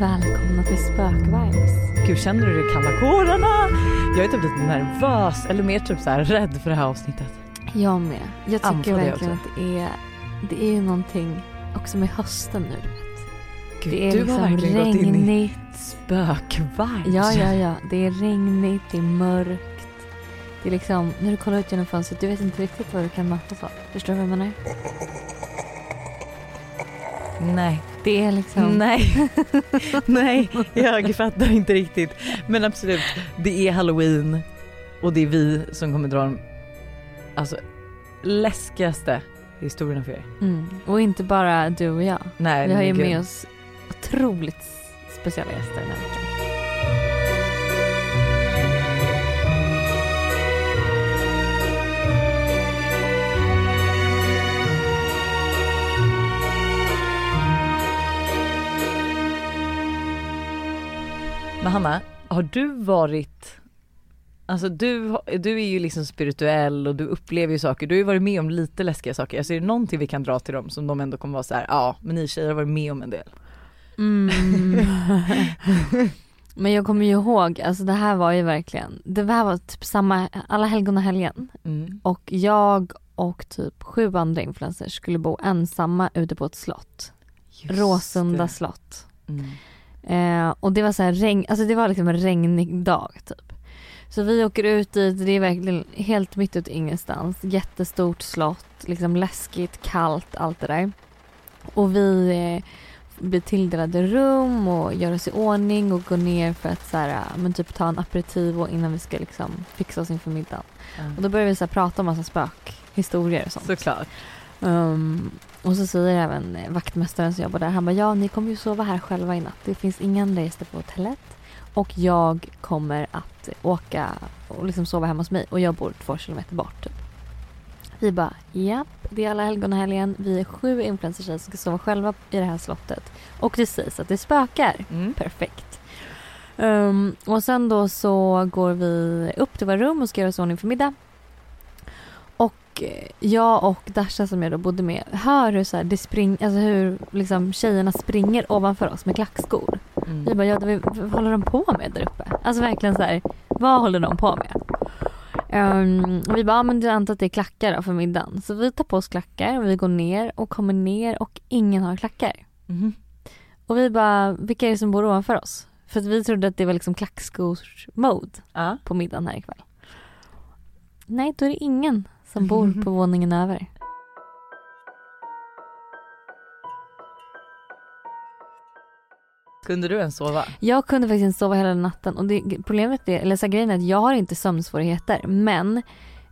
Välkomna till Spökvibes. Gud känner du det kalla kårarna? Jag är typ lite nervös eller mer typ så här rädd för det här avsnittet. Jag med. Jag tycker jag verkligen att det är, det är ju någonting också med hösten nu. Gud, det är du liksom har verkligen gått in i regnigt. spökvibes. Ja, ja, ja. Det är regnigt, det är mörkt. Det är liksom, när du kollar ut genom fönstret, du vet inte riktigt vad du kan mötas av. Förstår du vad jag menar? Nej, Det är liksom... nej, nej, jag fattar inte riktigt. Men absolut, det är halloween och det är vi som kommer dra de alltså, läskigaste historierna för er. Mm. Och inte bara du och jag. Nej, Vi har ju med oss otroligt speciella gäster den här veckan. Men Hanna, har du varit Alltså du, du är ju liksom spirituell och du upplever ju saker, du har ju varit med om lite läskiga saker. Alltså är det någonting vi kan dra till dem som de ändå kommer vara så här: ja men ni tjejer har varit med om en del. Mm. Men jag kommer ju ihåg, alltså det här var ju verkligen, det här var typ samma, alla helgon och helgen. Mm. Och jag och typ sju andra influencers skulle bo ensamma ute på ett slott. Just Råsunda det. slott. Mm. Eh, och det var så här regn, alltså det var liksom en regnig dag typ. Så vi åker ut dit, det är verkligen helt mitt ute ingenstans. Jättestort slott, liksom läskigt, kallt, allt det där. Och vi eh, blir tilldelade rum och gör oss i ordning och går ner för att så här, men typ ta en aperitivo innan vi ska liksom fixa oss inför middagen. Och då börjar vi så här, prata om massa spökhistorier och sånt. Såklart. Um, och så säger även eh, vaktmästaren som jobbar där, han bara ja ni kommer ju sova här själva i natt. Det finns inga andra gäster på hotellet. Och jag kommer att åka och liksom sova hemma hos mig och jag bor två kilometer bort. Typ. Vi bara japp, det är alla helgon. Vi är sju influencers som ska sova själva i det här slottet. Och det sägs att det spökar. Mm. Perfekt. Um, och sen då så går vi upp till våra rum och ska göra oss ordning för middag. Och eh, jag och Dasha som jag då bodde med hör hur, så här, det spring, alltså hur liksom, tjejerna springer ovanför oss med klackskor. Vi Mm. bara, ja, vad, vad håller de på med där uppe? Alltså verkligen så här, vad håller de på med? Um, vi bara, ja, men jag antar att det är klackar då för middagen. Så vi tar på oss klackar och vi går ner och kommer ner och ingen har klackar. Mhm. Och vi bara, vilka är det som bor ovanför oss? För att vi trodde att det var liksom klackskors-mode Ja. på middagen här ikväll. Nej, då är det ingen som bor på våningen över. Kunde du ens sova? Jag kunde faktiskt inte sova hela natten och det, problemet är, eller så här, grejen är att jag har inte sömnsvårigheter men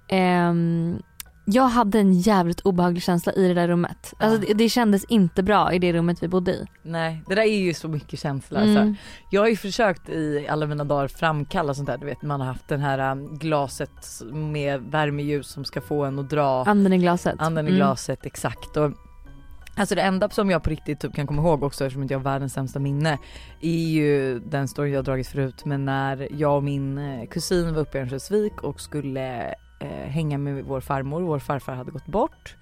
ehm, jag hade en jävligt obehaglig känsla i det där rummet. Alltså det, det kändes inte bra i det rummet vi bodde i. Nej, det där är ju så mycket känsla. Alltså. Mm. Jag har ju försökt i alla mina dagar framkalla sånt där, du vet man har haft den här um, glaset med värmeljus som ska få en att dra Anden i glaset. anden i Mm. glaset exakt. Och, alltså det enda som jag på riktigt typ kan komma ihåg också eftersom inte jag har världens sämsta minne är ju den story jag dragit förut men när jag och min eh, kusin var uppe i Örnsköldsvik och skulle eh, hänga med vår farmor, vår farfar hade gått bort.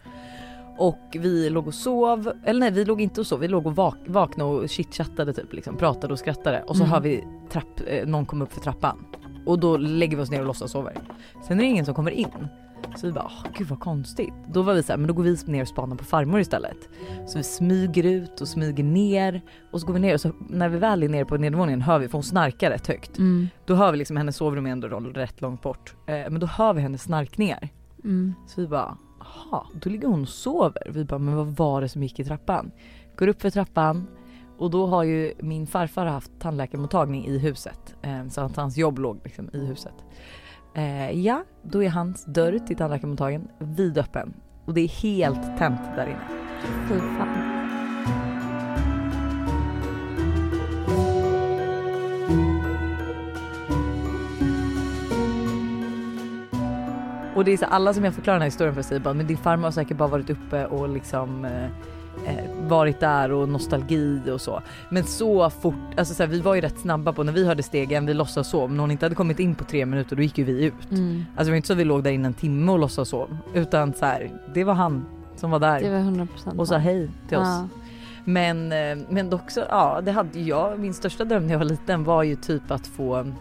Och vi låg och sov, eller nej vi låg inte och sov, vi låg och vak- vaknade och chitchattade typ liksom, pratade och skrattade och så Mm. hör vi trapp, eh, någon komma upp för trappan. Och då lägger vi oss ner och låtsas sover. Sen är det ingen som kommer in. Så vi bara, gud vad konstigt. Då var vi så här, men då går vi ner och spanar på farmor istället. Så vi smyger ut och smyger ner och så går vi ner och så när vi väl är nere på nedervåningen hör vi, för hon snarkar rätt högt. Mm. Då hör vi liksom hennes sovrum är ändå rätt långt bort. Eh, men då hör vi hennes snarkningar. Mm. Så vi bara, aha, då ligger hon och sover. Vi bara, men vad var det som gick i trappan? Går upp för trappan och då har ju min farfar haft tandläkarmottagning i huset. Eh, så att hans jobb låg liksom i huset. Eh, ja, då är hans dörr till tandläkarmottagningen vidöppen. Och det är helt tänt där inne. Fy fan. Och det är så alla som jag förklarar den här historien för säger bara men din farmor har säkert bara varit uppe och liksom eh, varit där och nostalgi och så. Men så fort, alltså så här, vi var ju rätt snabba på när vi hörde stegen, vi låtsas sov. Men hon inte hade kommit in på tre minuter då gick ju vi ut. Mm. Alltså det var inte så att vi låg där inne en timme och låtsas sov. Utan så här, det var han som var där Det var 100% och sa hej till oss. Ja. Men, eh, men dock så, ja det hade jag, min största dröm när jag var liten var ju typ att få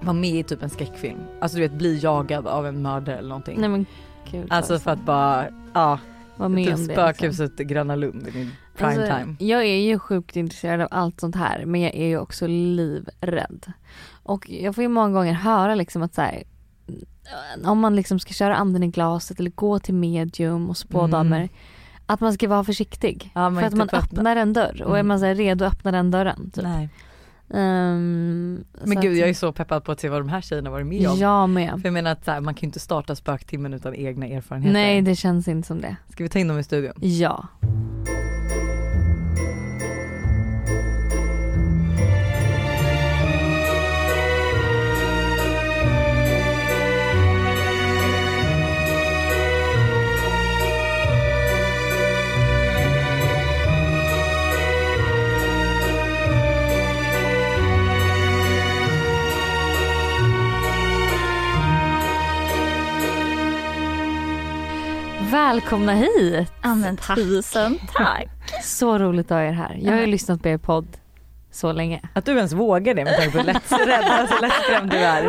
vara med i typ en skräckfilm. Alltså du vet bli jagad av en mördare eller någonting. Nej men gud. alltså för att bara, ja, Var med typ om det. liksom. spökhuset i Gröna Lund i min prime Alltså, time. Jag är ju sjukt intresserad av allt sånt här men jag är ju också livrädd. Och jag får ju många gånger höra liksom att så här, om man liksom ska köra anden i glaset eller gå till medium och spådamer Mm. att man ska vara försiktig. Ja, för att man öppna- öppnar en dörr och är Mm. man så redo att öppna den dörren. Typ. Nej. Ehm, Men gud att- jag är så peppad på att se vad de här tjejerna varit med om. Jag med. För jag menar att här, man kan ju inte starta spöktimmen utan egna erfarenheter. Nej det känns inte som det. Ska vi ta in dem i studion? Ja. Välkomna hit! Ja men tusen tack. Så roligt att ha er här. Jag har ju lyssnat på er podd så länge. Att du ens vågar det med tanke på hur lätträdd, alltså lättskrämd du är.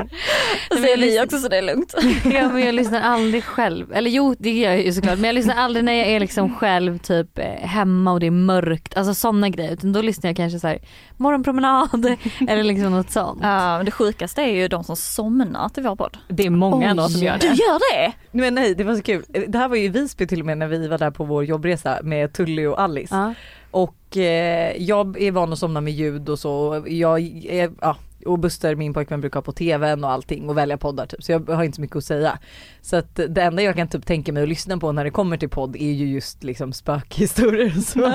Det säger vi också så det är lugnt. Ja men jag lyssnar aldrig själv. Eller jo det gör jag ju såklart men jag lyssnar aldrig när jag är liksom själv typ eh, hemma och det är mörkt. Alltså sådana grejer. Utan då lyssnar jag kanske så här morgonpromenad eller liksom något sånt. Ja men det sjukaste är ju de som somnar till vår podd. Det är många ändå som gör Du det. gör det? Men nej det var så kul. Det här var ju i Visby till och med när vi var där på vår jobbresa med Tully och Alice. Ja. Och eh, jag är van att somna med ljud och så. Jag är, ja, och Buster min pojkvän brukar ha på tvn och allting och välja poddar typ så jag har inte så mycket att säga. Så att det enda jag kan typ tänka mig att lyssna på när det kommer till podd är ju just liksom spökhistorier. Så,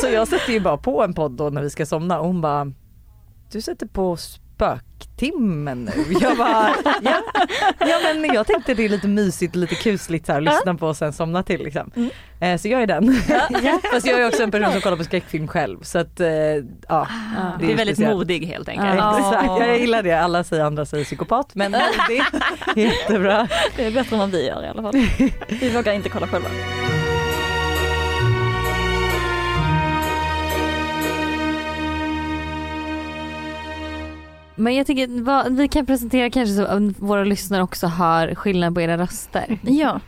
så jag sätter ju bara på en podd då när vi ska somna och hon bara Du sätter på spöktimmen nu. Jag bara ja, ja men jag tänkte det är lite mysigt, lite kusligt så här, att lyssna på och sen somna till liksom. Eh, så jag är den. Fast jag är också en person som kollar på skräckfilm själv så att eh, ja. Ja. Det är väldigt speciellt. modig helt enkelt. Ja. Exakt, jag gillar det. Alla säger andra säger psykopat men modig, jättebra. Det är bättre än vad vi gör i alla fall. Vi vågar inte kolla själva. Men jag tänker vad, vi kan presentera kanske så att våra lyssnare också hör skillnad på era röster. Ja,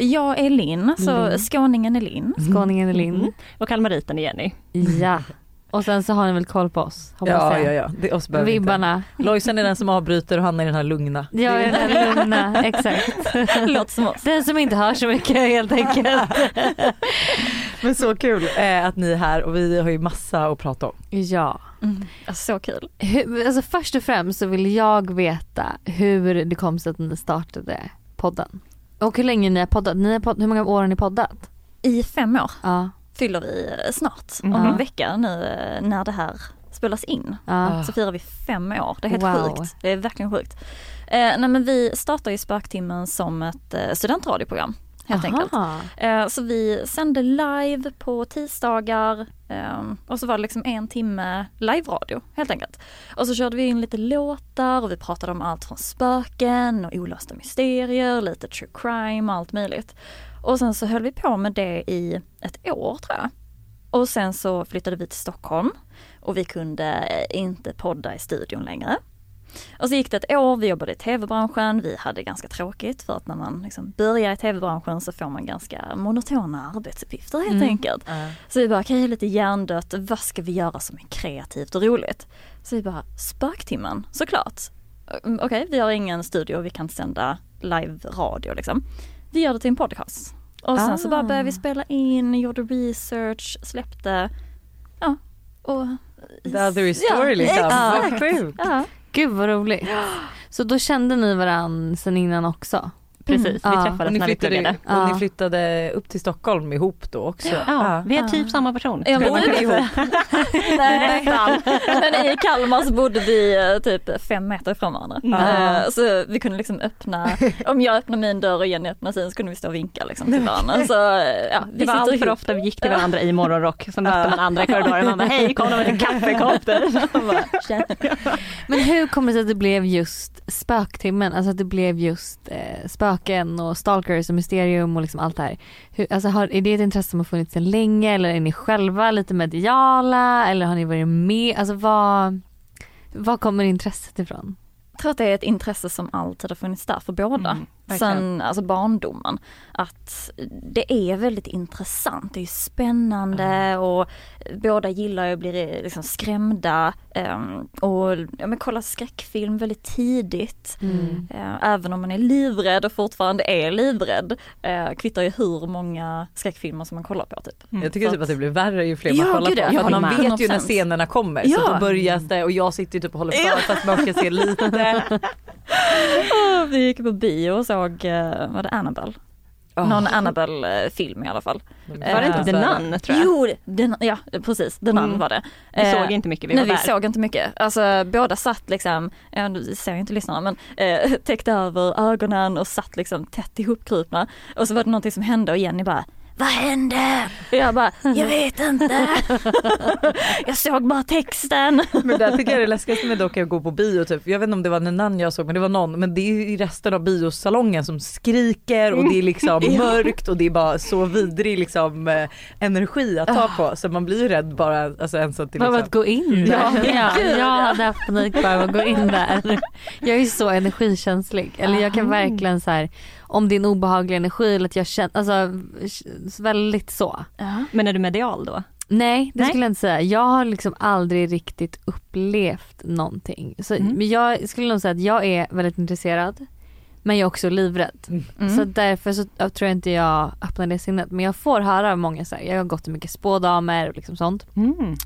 jag är Linn, så Linn. skåningen är Linn. Skåningen är Linn. Mm. Och kalmariten är Jenny. Ja. Och sen så har ni väl koll på oss Ja, ja, ja. Det, oss behöver vi inte. Vibbarna. Lojsan är den som avbryter och han är den här lugna. Ja, är- den här lugna, exakt. Låter som oss. Den som inte hör så mycket helt enkelt. Men så kul eh, att ni är här och vi har ju massa att prata om. Ja. Mm. Alltså, så kul. Hur, alltså först och främst så vill jag veta hur det kom sig att ni startade podden. Och hur länge ni har poddat. Ni har podd, hur många år har ni poddat? I fem år Ja. fyller vi snart. Om Mhm. en vecka nu eh, när det här spelas in. ja. Så firar vi fem år. Det är helt Wow. sjukt. Det är verkligen sjukt. Eh, nej men vi startade ju Spöktimmen som ett eh, studentradioprogram. Helt enkelt. Aha. Eh, Så vi sände live på tisdagar eh, och så var det liksom en timme live-radio helt enkelt. Och så körde vi in lite låtar och vi pratade om allt från spöken och olösta mysterier, lite true crime och allt möjligt. Och sen så höll vi på med det i ett år tror jag. Och sen så flyttade vi till Stockholm och vi kunde inte podda i studion längre. Och så gick det ett år, vi jobbade i tv-branschen, vi hade ganska tråkigt för att när man liksom börjar i tv-branschen så får man ganska monotona arbetsuppgifter helt Mm. enkelt. Så vi bara, okej lite hjärndött, vad ska vi göra som är kreativt och roligt? Så vi bara, Spöktimmen, såklart. Mm, Okej, vi har ingen studio, vi kan sända live-radio liksom. Vi gör det till en podcast. Och sen så bara började vi Ah. spela in, gjorde research, släppte, ja, och... The other story ja, liksom. Exakt. Vad sjukt. Ja. Gud vad roligt. Så då kände ni varann sen innan också? Precis, Mm. vi. Och träffades ni, när vi flyttade, pluggade. och Ja. ni flyttade upp till Stockholm ihop då också? Ja, vi är Ja. typ samma person. Ja, man men- kunna säga. Nej, men i Kalmar så bodde vi eh, typ fem meter ifrån varandra. Ja. Eh, Så vi kunde liksom öppna, om jag öppnade min dörr och Jenny öppnade sin så kunde vi stå och vinka liksom till varandra. Så ja, vi Det var allt för ihop. ofta vi gick till varandra i morgonrock, så mötte man andra i korridoren. Man bara, hej kom med en kaffekopp där. Man bara, "Tja." Men hur kommer det sig att det blev just spöktimmen? Alltså att det blev just eh, spöken spöken och stalkers och mysterium och liksom allt det här. Hur, alltså har, är det ett intresse som har funnits sedan länge eller är ni själva lite mediala eller har ni varit med? Alltså vad, vad kommer intresset ifrån? Jag tror att det är ett intresse som alltid har funnits där för båda. Mm. Sen alltså barndomen. Att det är väldigt intressant, det är spännande och båda gillar ju att bli liksom skrämda ehm, och ja, men kolla skräckfilm väldigt tidigt. Mm. Eh, Även om man är livrädd och fortfarande är livrädd. Eh, kvittar ju hur många skräckfilmer som man kollar på typ. Jag tycker typ att det blir värre ju fler man Ja, kollar gud, på. ja, För att man vet ju när 100%. scenerna kommer så Ja. då börjar det och jag sitter typ och håller för fast man ska se lite. Vi gick på bio och såg, eh, var det Annabelle? Någon Annabelle-film i alla fall. Var det inte The Nun tror jag? Jo, den, ja precis, The Nun Mm. var det. Vi Eh, såg inte mycket, vi Nej var vi där. såg inte mycket. Alltså båda satt liksom, ja, nu ser jag inte lyssnarna men eh, täckte över ögonen och satt liksom tätt ihopkrupna. Och så var det någonting som hände och Jenny bara vad hände? Jag bara, jag vet inte. jag såg bara texten. Men där tycker jag det läskigaste med dock är att gå på bio typ. Jag vet inte om det var Nenan jag såg men det var någon. Men det är ju resten av biosalongen som skriker och det är liksom mörkt och det är bara så vidrig liksom eh, energi att ta på. Så man blir ju rädd bara alltså ens att det Bara liksom. att gå in där. Ja, jag ja. hade haft panik bara att gå in där. Jag är ju så energikänslig. Eller jag kan verkligen så här, om det är en obehaglig energi eller att jag känner, alltså väldigt så. Men är du medial då? Nej det Nej. skulle jag inte säga. Jag har liksom aldrig riktigt upplevt någonting. Så, Mm. Men jag skulle nog säga att jag är väldigt intresserad. Men jag är också livrädd. Mm. Så därför så tror jag inte jag öppnar det sinnet. Men jag får höra av många så här, jag har gått till mycket spådamer och liksom sånt. Mm.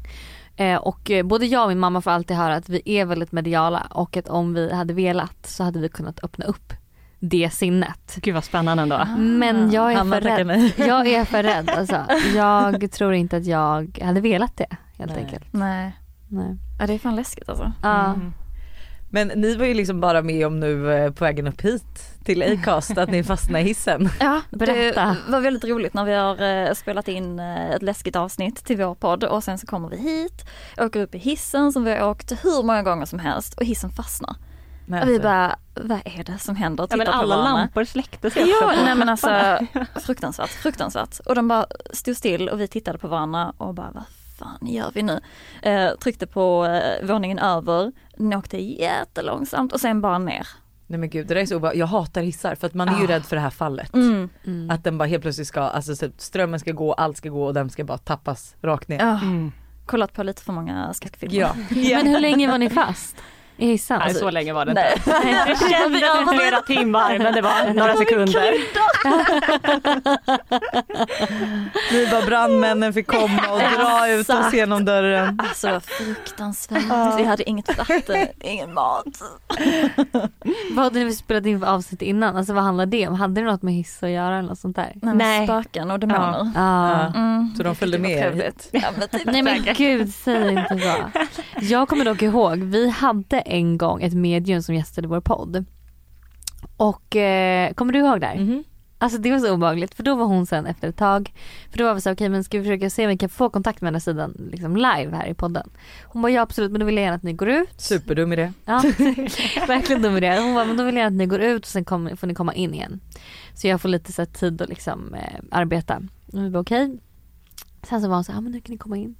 Eh, och eh, både jag och min mamma får alltid höra att vi är väldigt mediala och att om vi hade velat så hade vi kunnat öppna upp det sinnet. Gud vad spännande ändå. Men jag är för rädd. Jag är för rädd alltså. Jag tror inte att jag hade velat det helt Nej. enkelt. Nej, Nej. ja, det är fan läskigt alltså. Ja. Mm. Men ni var ju liksom bara med om nu eh, på vägen upp hit till Acast att ni fastnade i hissen. Ja, Berätta. det var väldigt roligt när vi har eh, spelat in eh, ett läskigt avsnitt till vår podd och sen så kommer vi hit, åker upp i hissen som vi har åkt hur många gånger som helst och hissen fastnar. Och vi bara, vad är det som händer? Ja, men alla lampor släcktes ju Ja, nej men alltså fruktansvärt, fruktansvärt. Och de bara stod still och vi tittade på varandra och bara, vad fan gör vi nu? Eh, tryckte på eh, våningen över, den åkte jättelångsamt och sen bara ner. nej men gud det där är så obehagligt. Jag hatar hissar för att man är ju Ah. rädd för det här fallet. Mm. Mm. Att den bara helt plötsligt ska, alltså så strömmen ska gå, allt ska gå och den ska bara tappas rakt ner. Ja, Mm. kollat på lite för många skräckfilmer. Ja. Men hur länge var ni fast i hissen? Nej så länge var det inte. Jag kände det flera timmar men det var några sekunder. Vi bara brandmännen fick komma och dra ut oss genom dörren. Alltså det var fruktansvärt. Vi hade inget vatten, ingen mat. Vad hade ni spelat in för avsnitt innan? Alltså vad handlar det om? Hade det något med hiss att göra eller något sånt där? Nej, Nej. Spöken och demoner. Ja. Mm. Så de följde Det med trevligt. Ja, men typ. Nej men gud, säg inte så. Jag kommer dock ihåg, vi hade en gång ett medium som gästade vår podd. Och eh, kommer du ihåg där? Mhm. Alltså det var så obehagligt för då var hon sen efter ett tag, för då var vi så okej men ska vi försöka se om vi kan få kontakt med den här sidan liksom live här i podden. Hon bara ja absolut men då vill jag gärna att ni går ut. Superdum idé. Ja, verkligen dum idé. Hon bara, men då vill jag att ni går ut och sen kom, får ni komma in igen. Så jag får lite så här, tid att liksom eh, arbeta. Och vi bara okej. Sen så var hon så här, ja men nu kan ni komma in.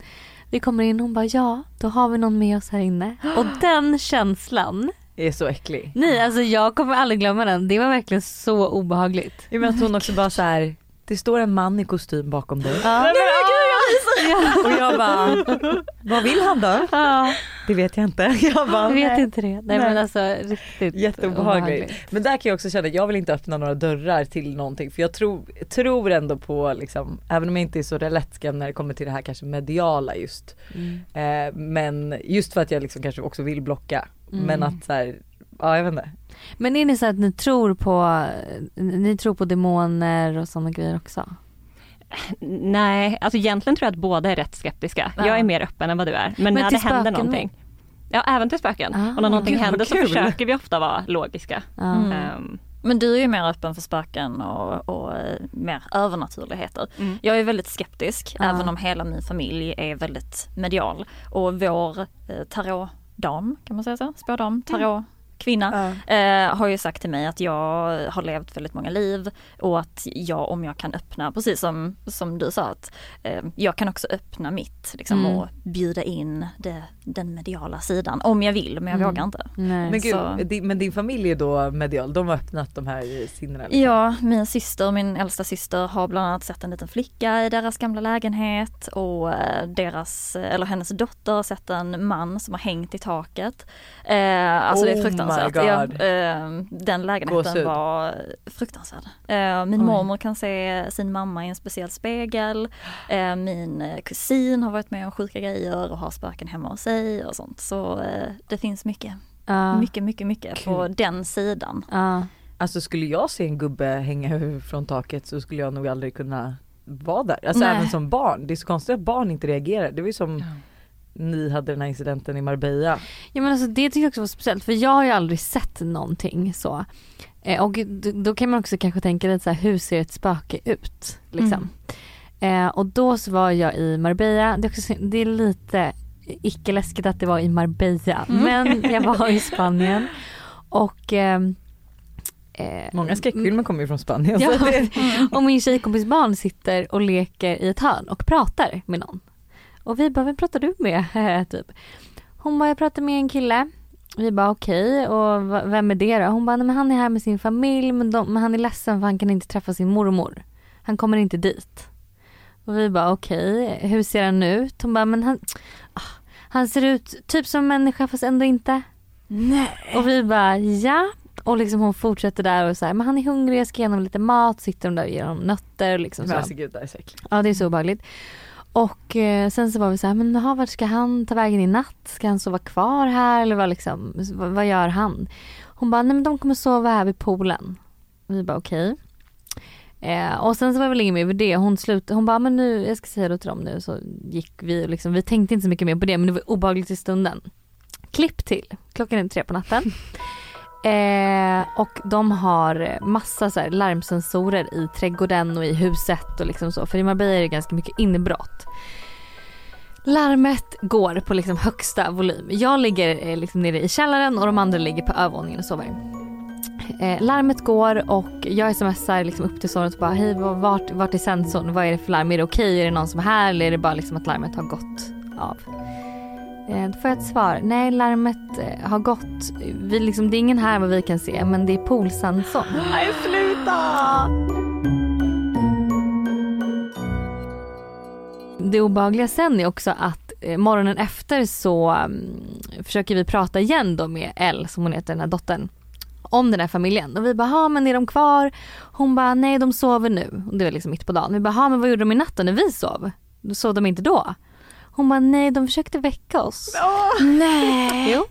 Vi kommer in och hon bara, ja då har vi någon med oss här inne. Och den känslan, Det är så äcklig. nej alltså jag kommer aldrig glömma den. Det var verkligen så obehagligt. Jag menar att hon också bara så här. det står en man i kostym bakom dig. Ja. Och jag bara, vad vill han då? Ja, Det vet jag inte. Jag bara, jag vet inte det. Nej, Nej. men alltså riktigt Jätteobehagligt. Men där kan jag också känna att jag vill inte öppna några dörrar till någonting för jag tror, tror ändå på liksom, även om jag inte är så lättskrämd när det kommer till det här kanske mediala just. Mm. Eh, men just för att jag liksom kanske också vill blocka. Mm. Men att så här, ja jag vet inte. Men är ni så att ni tror på, ni tror på demoner och sådana grejer också? Nej, alltså egentligen tror jag att båda är rätt skeptiska. Ja. Jag är mer öppen än vad du är. Men, Men när det händer någonting. Ja, även till spöken. Ah, och när någonting gud, händer så kul. försöker vi ofta vara logiska. Ja. Mm. Ehm, Men du är ju mer öppen för spöken och, och eh, mer övernaturligheter. Mm. Jag är väldigt skeptisk Ja. även om hela min familj är väldigt medial. Och vår eh, tarotdam, kan man säga så? Spådam, tarot. Kvinna, eh, har ju sagt till mig att jag har levt väldigt många liv och att jag om jag kan öppna, precis som, som du sa, att eh, jag kan också öppna mitt liksom, Mm. och bjuda in det, den mediala sidan om jag vill men jag Mm. vågar inte. Nej. Men gud, din, men din familj är då medial, de har öppnat de här sinnena? Liksom. Ja, min syster, min äldsta syster har bland annat sett en liten flicka i deras gamla lägenhet och eh, deras, eller hennes dotter har sett en man som har hängt i taket. Eh, alltså det Oh är fruktansvärt. My God. Ja, eh, den lägenheten var fruktansvärd. Eh, min Oj. mormor kan se sin mamma i en speciell spegel. Eh, min kusin har varit med om sjuka grejer och har spöken hemma hos sig och sånt. Så eh, det finns mycket, Ja. mycket, mycket, mycket på den sidan. Ja. Alltså skulle jag se en gubbe hänga från taket så skulle jag nog aldrig kunna vara där. Alltså Nej. även som barn. Det är så konstigt att barn inte reagerar. Det var ju som ni hade den här incidenten i Marbella. Ja men alltså det tycker jag också var speciellt för jag har ju aldrig sett någonting så. Eh, och då kan man också kanske tänka lite så här, hur ser ett spöke ut? Liksom. Eh, och då så var jag i Marbella, det är, också, det är lite icke läskigt att det var i Marbella Mm. men jag var i Spanien och ehm, eh, Många skräckfilmer kommer ju från Spanien. Ja. Och min tjejkompis barn sitter och leker i ett hörn och pratar med någon. Och vi bara, vem pratar du med? typ. Hon bara, jag pratar med en kille. Vi bara okej och v- vem är det då? Hon bara, men han är här med sin familj men, de, men han är ledsen för han kan inte träffa sin mormor. Han kommer inte dit. Och vi bara okej, hur ser han ut? Hon bara, men han, ah, han ser ut typ som en människa fast ändå inte. Nej. Och vi bara ja. Och liksom hon fortsätter där och så här, men han är hungrig, jag ska ge honom lite mat, sitter de där och ger honom nötter och liksom så. gud det här är så äckligt. Ja det är så obehagligt. Och eh, sen så var vi så här, men jaha, vart ska han ta vägen i natt? Ska han sova kvar här eller vad liksom, vad, vad gör han? Hon bara, nej men de kommer sova här vid poolen. Vi bara okej. Eh, och sen så var det väl inget mer med det. Hon slutade, hon bara, men nu, jag ska säga det till dem nu. Så gick vi och liksom, vi tänkte inte så mycket mer på det men det var obehagligt i stunden. Klipp till, klockan är tre på natten. Eh, och de har massa så här larmsensorer i trädgården och i huset och liksom så. För i Marbella är det ganska mycket inbrott. Larmet går på liksom högsta volym. Jag ligger eh, liksom nere i källaren och de andra ligger på övervåningen och sover. Eh, larmet går och jag smsar liksom upp till sonen och bara hej vart, vart är sensorn? Vad är det för larm? Är det okej? Är det någon som är här eller är det bara liksom att larmet har gått av? Eh, då får jag ett svar. Nej larmet eh, har gått. Vi liksom, det är ingen här vad vi kan se men det är poolsensorn. Nej sluta! Det obehagliga sen är också att eh, morgonen efter så mm, försöker vi prata igen då med Elle som hon heter, den här dottern. Om den här familjen och vi bara, ha men är de kvar? Hon bara, nej de sover nu. Och det var liksom mitt på dagen. Vi bara, ha men vad gjorde de i natten när vi sov? Då sov de inte då? Hon bara, nej de försökte väcka oss. Nej. Jo.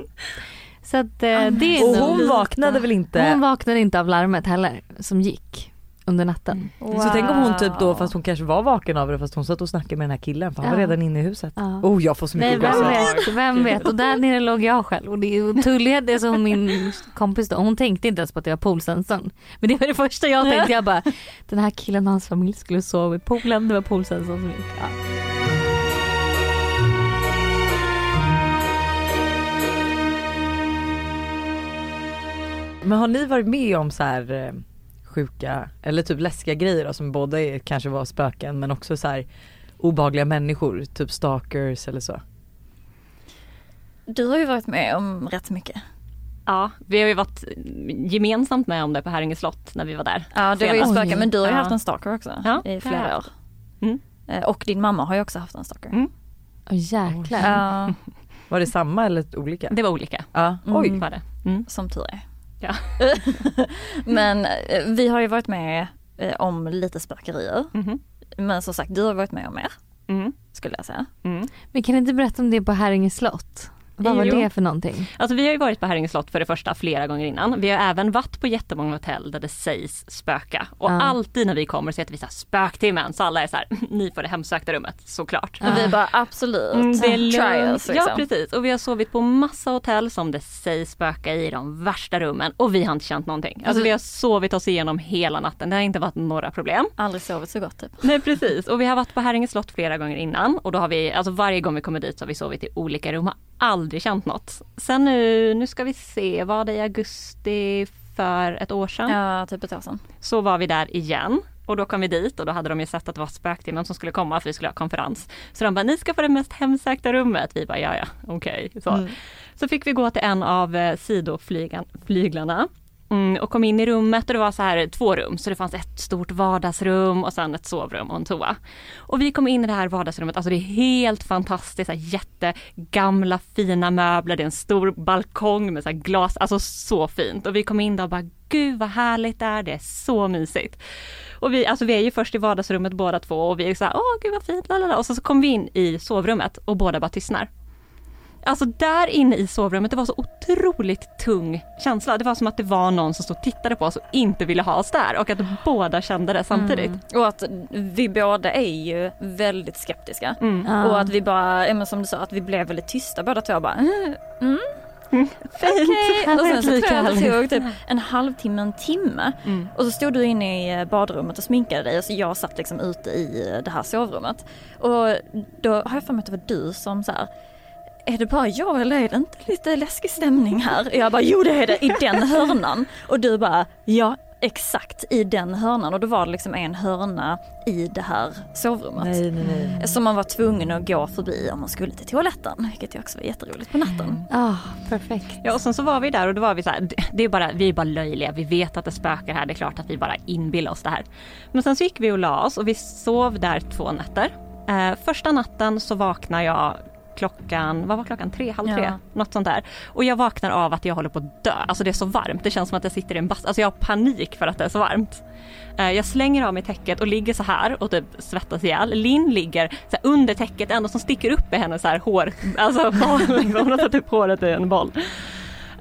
Så att eh, det är Och hon lite- vaknade väl inte? Hon vaknade inte av larmet heller som gick under natten. Så tänk om hon typ då, fast hon kanske var vaken av det fast hon satt och snackade med den här killen för han var Ja. redan inne i huset. Ja. Oh jag får så Nej mycket vem gåshud. vet, vem vet. Och där nere låg jag själv och det är Tullia, det som min kompis då, hon tänkte inte ens på att det var poolsensorn. Men det var det första jag tänkte, jag bara den här killen och hans familj skulle sova i poolen, det var poolsensorn som gick. Ja. Men har ni varit med om så här eh, sjuka eller typ läskiga grejer då, som både är, kanske var spöken men också så här obehagliga människor, typ stalkers eller så? Du har ju varit med om rätt mycket. Ja, vi har ju varit gemensamt med om det på Häringe slott när vi var där. Ja det var ju spöken men du har ju Ja. haft en stalker också Ja, i flera jag år. Mm. Eh, Och din mamma har ju också haft en stalker. Mm. Åh jäklar. Ja, Var det samma eller olika? Det var olika. Ja, Mm. oj. Var det. Mm. som tur är. Ja. men eh, vi har ju varit med eh, om lite spökerier. Mhm. Men som sagt du har varit med om mer Mm. skulle jag säga. Mm. Men kan du inte berätta om det på Häringe slott? Vad var Jo. det för någonting? Alltså vi har ju varit på Häringe slott för det första flera gånger innan. Vi har även varit på jättemånga hotell där det sägs spöka. Och Ja. alltid när vi kommer så heter vi så här spöktimmen. Så alla är så här, ni får det hemsökta rummet såklart. Och vi bara absolut, Mm, det är us liksom. Ja precis och vi har sovit på massa hotell som det sägs spöka i de värsta rummen och vi har inte känt någonting. Alltså Alltså- vi har sovit oss igenom hela natten, det har inte varit några problem. Aldrig sovit så gott typ. Nej precis och vi har varit på Häringe slott flera gånger innan och då har vi, alltså varje gång vi kommer dit så har vi sovit i olika rum, har aldrig känt något. Sen nu, nu ska vi se, var det i augusti för ett år sedan? Ja, typ ett år sedan. Så var vi där igen. Och då kom vi dit och då hade de ju sett att det var spöktimmen som skulle komma för vi skulle ha konferens. Så de bara, ni ska få det mest hemsökta rummet. Vi bara, ja ja, okej. Okay. Så. Mm. så fick vi gå till en av eh, sidoflyglarna Mm, och kom in i rummet och det var så här två rum, så det fanns ett stort vardagsrum och sen ett sovrum och en toa. Och vi kom in i det här vardagsrummet, alltså det är helt fantastiskt, så här jättegamla fina möbler, det är en stor balkong med så glas, alltså så fint. Och vi kom in där och bara, gud vad härligt det är, det är så mysigt. Och vi, alltså vi är ju först i vardagsrummet båda två och vi är så här, åh gud vad fint, lalala. och så, så kom vi in i sovrummet och båda bara tystnar. Alltså där inne i sovrummet, det var så otroligt tung känsla. Det var som att det var någon som stod och tittade på oss och inte ville ha oss där och att båda kände det samtidigt. Mm. Och att vi båda är ju väldigt skeptiska. Mm. Ah. Och att vi bara, som du sa, att vi blev väldigt tysta båda två bara mm. mm. Mm. Okay. Och sen så tror jag att det tog typ en halvtimme, en timme. Mm. Och så stod du inne i badrummet och sminkade dig och så jag satt liksom ute i det här sovrummet. Och då har jag för mig att det var du som så här, är det bara jag eller är det inte lite läskig stämning här? Jag bara, jo det är det, i den hörnan. Och du bara, ja exakt i den hörnan och då var det liksom en hörna i det här sovrummet. Nej, nej, nej. Som man var tvungen att gå förbi om man skulle till toaletten, vilket ju också var jätteroligt på natten. Ja, oh, perfekt. Ja och sen så var vi där och då var vi så här, det är bara, vi är bara löjliga, vi vet att det spökar här, det är klart att vi bara inbillar oss det här. Men sen så gick vi och la oss och vi sov där två nätter. Eh, första natten så vaknade jag klockan, vad var klockan, tre, halv tre? Ja. Något sånt där. Och jag vaknar av att jag håller på att dö, alltså det är så varmt, det känns som att jag sitter i en bastu, alltså jag har panik för att det är så varmt. Eh, jag slänger av mig täcket och ligger så här och typ svettas ihjäl. Linn ligger så under täcket, enda som sticker upp är hennes så här hår, alltså liksom, hon har satt upp håret i en boll.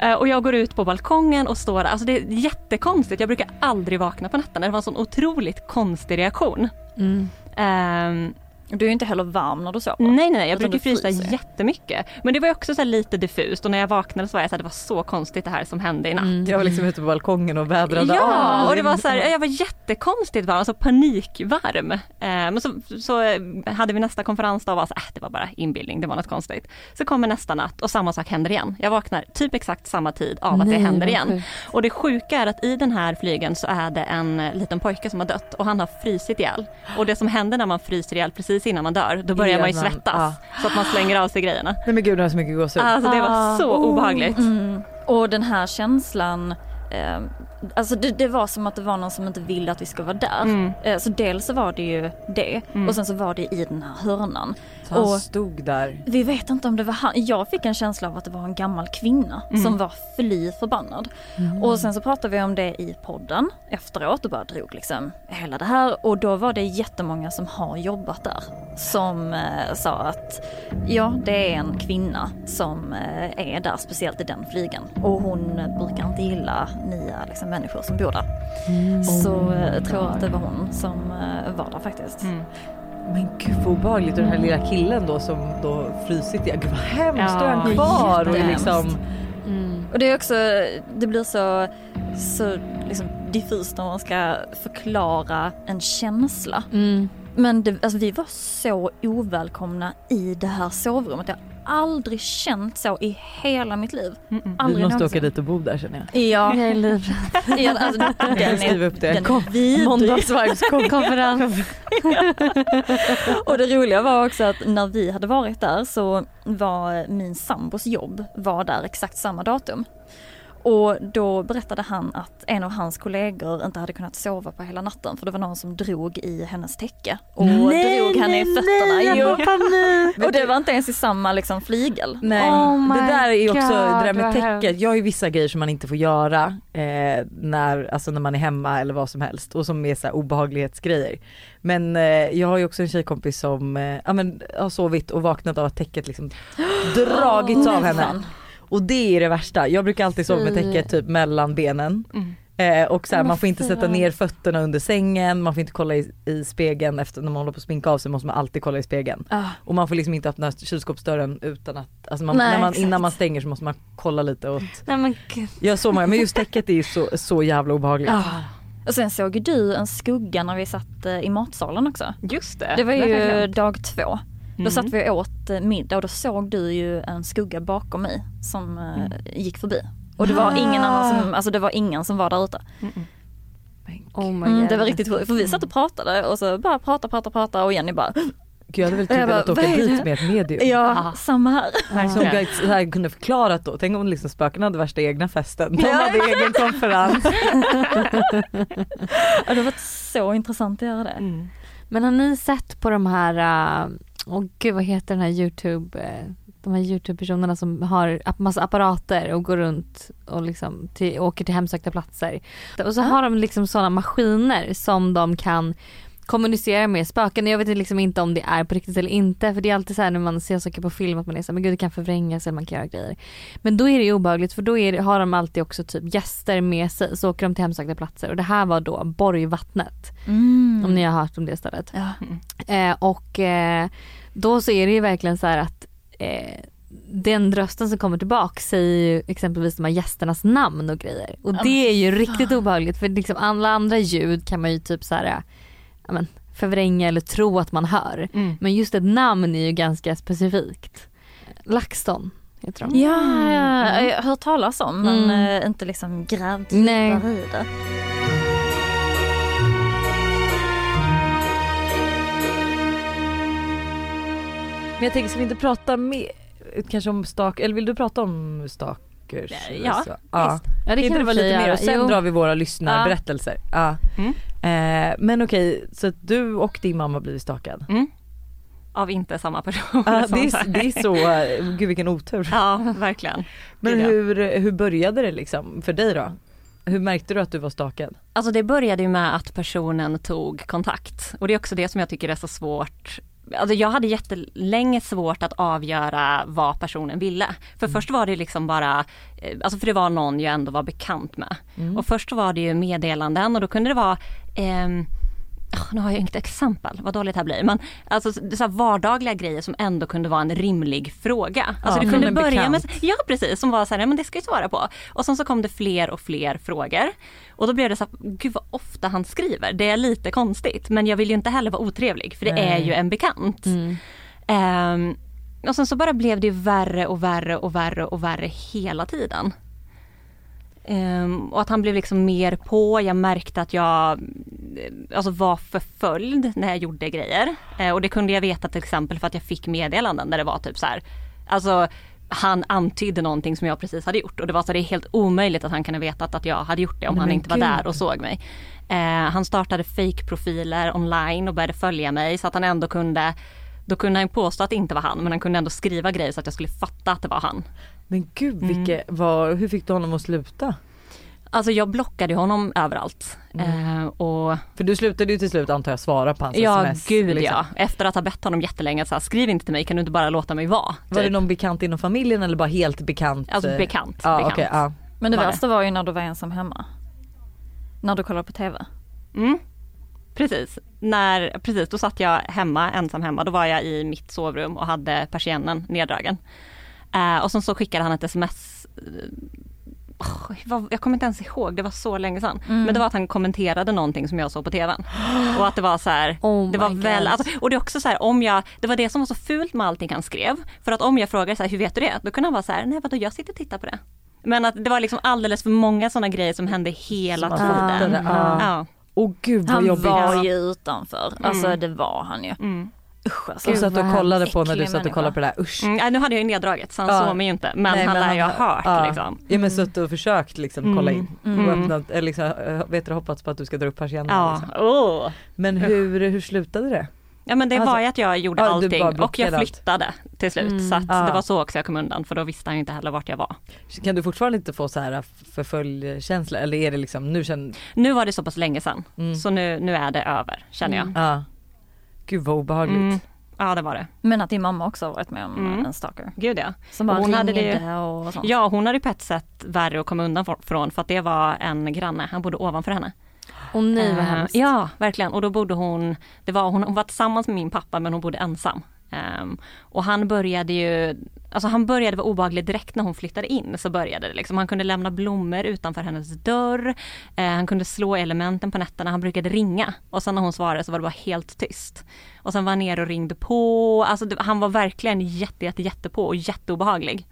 Eh, och jag går ut på balkongen och står där, alltså det är jättekonstigt, jag brukar aldrig vakna på nätterna, det var en sån otroligt konstig reaktion. Mm. Um, du är inte heller varm när du sover? Nej nej, nej jag brukar frysa jättemycket. Men det var också så lite diffust och när jag vaknade så var jag så här, det var så konstigt det här som hände i natt. Mm. Jag var liksom ute på balkongen och vädrade Ja, och det var så här, jag var jättekonstigt varm, alltså panikvarm. Eh, men så, så hade vi nästa konferens då och var så äh, det var bara inbildning, det var något konstigt. Så kommer nästa natt och samma sak händer igen. Jag vaknar typ exakt samma tid av nej, att det händer igen. Sjukt. Och det sjuka är att i den här flygen så är det en liten pojke som har dött och han har frysit ihjäl. Och det som händer när man fryser ihjäl precis precis innan man dör, då börjar man ju svettas. Ja. Så att man slänger av sig grejerna. Nej men gud det har så mycket gåshud. Alltså det var så oh. obehagligt. Mm. Och den här känslan eh, Alltså det, det, var som att det var någon som inte ville att vi ska vara där. Mm. Eh, så dels så var det ju det mm. och sen så var det i den här hörnan. Så han och stod där? Vi vet inte om det var han. Jag fick en känsla av att det var en gammal kvinna mm. som var fly förbannad. Mm. Och sen så pratade vi om det i podden efteråt och bara drog liksom hela det här och då var det jättemånga som har jobbat där som eh, sa att ja det är en kvinna som eh, är där speciellt i den flygen och hon brukar inte gilla nya liksom, människor som bor där. Mm. Så jag eh, tror att det var hon som eh, var där faktiskt. Mm. Men gud vad obehagligt och den här lilla killen då som då frysit Gud vad hemskt, ja, då är han kvar och liksom mm. Och det är också, det blir så, så liksom diffust när man ska förklara en känsla. Men det, alltså, vi var så ovälkomna i det här sovrummet. Jag aldrig känt så i hela mitt liv. Mm -mm. Aldrig du måste någonsin. åka dit och bo där känner jag. Ja. Jag är livrädd. ja, alltså, den är, skriva upp det. Den är Måndagsvibeskonferens. och det roliga var också att när vi hade varit där så var min sambos jobb var där exakt samma datum. Och då berättade han att en av hans kollegor inte hade kunnat sova på hela natten för det var någon som drog i hennes täcke och nej, drog henne i fötterna. Nej, jo. och det var inte ens i samma liksom flygel. Nej, oh det där är också, God, det där med täcket, jag har ju vissa grejer som man inte får göra eh, när, alltså när man är hemma eller vad som helst och som är så obehaglighetsgrejer. Men eh, jag har ju också en tjejkompis som eh, ja, men, har sovit och vaknat av att täcket liksom dragits av henne. Och det är det värsta. Jag brukar alltid sova med täcket typ mellan benen. Mm. Eh, och så här, man får inte sätta ner fötterna under sängen, man får inte kolla i, i spegeln efter när man håller på att sminka av sig måste man alltid kolla i spegeln. Ah. Och man får liksom inte öppna kylskåpsdörren utan att, alltså man, Nej, man, innan man stänger så måste man kolla lite åt. Nej, men Jag så många, men just täcket är ju så, så jävla obehagligt. Ah. Och sen såg du en skugga när vi satt eh, i matsalen också. Just det. Det var ju dag två. Då Mm. satt vi och åt eh, middag och då såg du ju en skugga bakom mig som eh, Mm. gick förbi. Och det var ingen annan som, alltså det var ingen som var där ute. Oh my Mm, det var riktigt sjukt för vi satt och pratade och så bara prata, prata, prata och Jenny bara Gud, jag hade väl Jag typ bara, velat åka dit med ett medium. ja, Ja. samma här. Som Verkligen. jag så här kunde förklarat då, tänk om liksom spöken hade värsta egna festen. De Ja. hade egen konferens. Ja, det var så intressant att göra det. Mm. Men har ni sett på de här, äh, åh gud vad heter den här Youtube, äh, de här Youtube-personerna som har massa apparater och går runt och liksom till, åker till hemsökta platser. Och så har de liksom sådana maskiner som de kan kommunicera med spöken. Jag vet liksom inte om det är på riktigt eller inte för det är alltid så här när man ser saker på film att man är så här, men gud det kan förvrängas eller man kan göra grejer. Men då är det ju obehagligt för då det, har de alltid också typ gäster med sig så åker de till hemsökta platser och det här var då Borgvattnet. Mm. Om ni har hört om det stället. Ja. Eh, och eh, då så är det ju verkligen så här att eh, den rösten som kommer tillbaka säger ju exempelvis de här gästernas namn och grejer. Och det är ju riktigt obehagligt för liksom alla andra ljud kan man ju typ så här, eh, men, förvränga eller tro att man hör. Mm. Men just ett namn är ju ganska specifikt. LaxTon heter de. Ja, ja, jag har hört talas om men Mm. eh, inte liksom grävt djupare i det. Men jag tänker, ska vi inte prata mer, kanske om stak, eller vill du prata om stalkers? Ja, Så, ja. Ja det kan det vara lite mer och sen Jo. drar vi våra lyssnarberättelser. Ja. Mm. Eh, men okej, så att du och din mamma har blivit stalkad? Mm. Av inte samma person. Som det, är, det är så, gud vilken otur. Ja, verkligen. Men Gud, hur, hur började det liksom för dig då? Hur märkte du att du var stalkad? Alltså det började ju med att personen tog kontakt och det är också det som jag tycker är så svårt. Alltså jag hade jättelänge svårt att avgöra vad personen ville. För först var det liksom bara, eh, alltså för det var någon jag ändå var bekant med. Och först var det ju meddelanden och då kunde det vara ah, nu har jag inget exempel, vad dåligt det här blir. Men alltså så vardagliga grejer som ändå kunde vara en rimlig fråga. Alltså Ja, från kunde börja med, bekant. ja precis, som var så här, men det ska jag svara på. Och sen så kom det fler och fler frågor. Och då blev det så här, gud vad ofta han skriver. Det är lite konstigt men jag vill ju inte heller vara otrevlig för det Nej. är ju en bekant. Mm. Ehm, och sen så bara blev det värre och värre och värre och värre hela tiden. Ehm, och att han blev liksom mer på, jag märkte att jag eh, alltså var förföljd när jag gjorde grejer. Eh, och det kunde jag veta till exempel för att jag fick meddelanden där det var typ så här, alltså han antydde någonting som jag precis hade gjort och det var så det är helt omöjligt att han kunde vetat att jag hade gjort det om Nej, han inte var gud. där och såg mig. Eh, han startade fake-profiler online och började följa mig så att han ändå kunde då kunde han påstå att det inte var han men han kunde ändå skriva grejer så att jag skulle fatta att det var han. Men gud, Mm. vilke, vad, hur fick du honom att sluta? Alltså jag blockade honom överallt. Eh, och För du slutade ju till slut antar jag svara på hans ja sms. gud liksom. ja, efter att ha bett honom jättelänge så här, skriv inte till mig, kan du inte bara låta mig vara? Var det Typ. någon bekant inom familjen eller bara helt bekant? Alltså eh, bekant. Ja, bekant. okej, ja. Men det Var det? värsta var ju när du var ensam hemma. När du kollade på TV. Mm. Precis, när, precis då satt jag hemma, ensam hemma, då var jag i mitt sovrum och hade persiennen neddragen. Eh, och sen så skickade han ett sms vad- jag kommer inte ens ihåg, det var så länge sedan. Mm. Men det var att han kommenterade någonting som jag såg på tvn. Och att det var så här, Oh det var väl, alltså, och det är också så här om jag, det var det som var så fult med allting han skrev. För att om jag frågade så här, hur vet du det? Då kunde han vara så här, nej vadå jag sitter och tittar på det. Men att det var liksom alldeles för många sådana grejer som hände hela Som tiden. fattade, ja. Ja. Åh gud vad Han jobbigt. var ju utanför. Alltså det var han ju. Mm. Usch alltså. Och satt och kollade på när du satt och kollade på det där, usch. Mm, nej, nu hade jag ju neddraget så han Ja. såg mig ju inte men Nej, han lär ju ha hört ja. liksom. Ja men suttit och försökt liksom kolla in. Mm. Och öppnat, eller liksom, eh, vet du, hoppats på att du ska dra upp persiennen. Ja, Liksom. oh. Men hur, hur slutade det? ja men det Alltså- var ju att jag gjorde Ja, allting och jag allt. flyttade till slut Mm. så att Ja. det var så också jag kom undan för då visste han ju inte heller vart jag var. Kan du fortfarande inte få så här förföljdkänsla eller är det liksom, nu känner, Nu var det så pass länge sedan mm. så nu, nu är det över känner jag. Mm. ja. Gud vad obehagligt. Mm. Ja det var det. Men att din mamma också har varit med om Mm. en stalker. Gud ja. Som bara Och hon hade det- och sånt. Ja hon hade på ett sätt värre att komma undan från för att det var en granne, han bodde ovanför henne. Och nej vad Eh, hemskt. Ja, verkligen. Och då bodde hon, det var, hon, hon var tillsammans med min pappa men hon bodde ensam. Ehm, och han började ju, Alltså han började vara obehaglig direkt när hon flyttade in så började det liksom. Han kunde lämna blommor utanför hennes dörr. Eh, han kunde slå elementen på nätterna. Han brukade ringa och sen när hon svarade så var det bara helt tyst. Och sen var han nere och ringde på. Alltså det, han var verkligen jätte, jätte, jätte på och jätteobehaglig.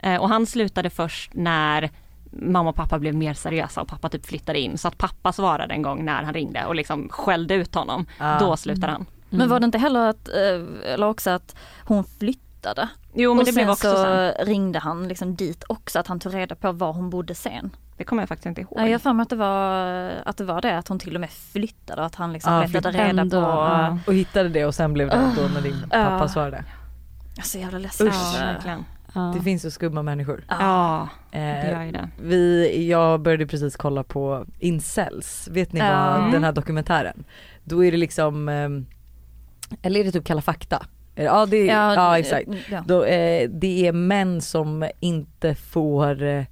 Eh, och han slutade först när mamma och pappa blev mer seriösa och pappa typ flyttade in. Så att pappa svarade en gång när han ringde och liksom skällde ut honom. Ah. Då slutade han. Men var det inte heller att, eh, eller också att hon flyttade? Jo men och det blev sen också så sen. ringde han liksom dit också, att han tog reda på var hon bodde sen. Det kommer jag faktiskt inte ihåg. Ja, jag har för mig att det, var, att det var det, att hon till och med flyttade och att han liksom Ja, letade reda ändå, på, ja. Och hittade det och sen blev det då när din pappa Ja. svarade. så jävla läskigt. Usch. Ja, verkligen. Ja. Det finns så skumma människor. Ja. Ja, det Eh, gör ju det. vi, jag började precis kolla på Incels, vet ni Ja. vad den här dokumentären? Då är det liksom, eh, eller är det typ Kalla fakta? Eh, Ja, det, ja, ja exakt. Ja. Då, eh, det är män som inte får, eh,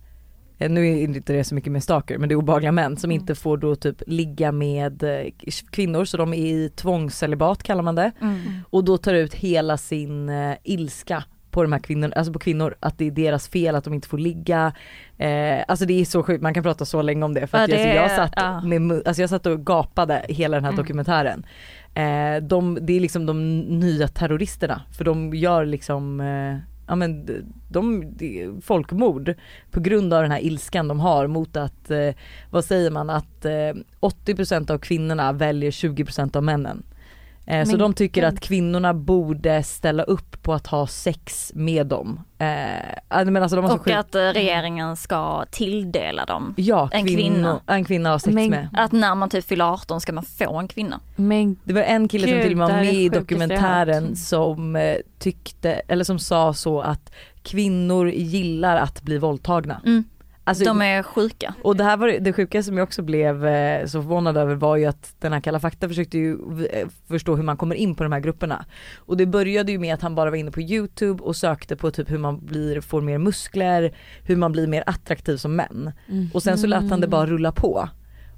nu är det inte det så mycket med stalker men det är obehagliga män som Mm. inte får då typ ligga med eh, kvinnor så de är i tvångscelibat kallar man det. Mm. Och då tar ut hela sin eh, ilska på de här kvinnorna, alltså på kvinnor, att det är deras fel att de inte får ligga. Eh, alltså det är så sjukt, man kan prata så länge om det för Ja, att jag, det alltså, jag, satt ja. med, alltså jag satt och gapade hela den här Mm. dokumentären. Eh, de, det är liksom de nya terroristerna för de gör liksom eh, Ja men de, de, folkmord på grund av den här ilskan de har mot att, eh, vad säger man, att eh, 80% av kvinnorna väljer 20% av männen. Eh, så de tycker att kvinnorna borde ställa upp på att ha sex med dem. Eh, men alltså de Och sjukt- att eh, regeringen ska tilldela dem. ja, en kvinna. En kvinna har sex Men- med. Att när man typ fyller 18 ska man få en kvinna. Men Det var en kille som Gud, till och med var med i dokumentären som eh, tyckte, eller som sa så att kvinnor gillar att bli våldtagna. Mm. Alltså, De är sjuka. Och det här var det sjuka som jag också blev eh, så förvånad över var ju att den här Kalla fakta försökte ju eh, förstå hur man kommer in på de här grupperna. Och det började ju med att han bara var inne på youtube och sökte på typ hur man blir, får mer muskler, hur man blir mer attraktiv som män. Och sen så lät han det bara rulla på.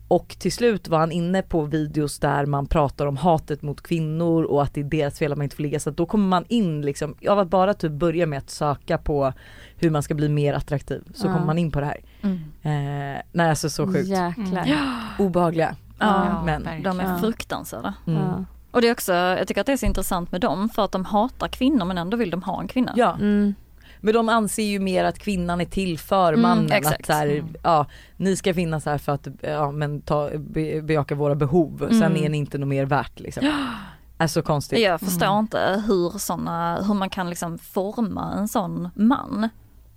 Och till slut var han inne på videos där man pratar om hatet mot kvinnor och att det är deras fel att man inte får ligga. Så att då kommer man in liksom, av att bara typ börja med att söka på hur man ska bli mer attraktiv så Ja. kommer man in på det här. Mm. Eh, nej alltså så sjukt. Jäklar. Mm. Obehagliga. Ja, men- de är fruktansvärda. Mm. Ja. Och det är också, jag tycker att det är så intressant med dem för att de hatar kvinnor men ändå vill de ha en kvinna. Ja, Mm. Men de anser ju mer att kvinnan är till för Mm, mannen. exakt. Att så här, Mm. ja, ni ska finnas här för att ja, men ta, be, bejaka våra behov. Sen Mm. är ni inte något mer värt liksom. Är så konstigt. Jag förstår inte hur såna, hur man kan liksom forma en sån man.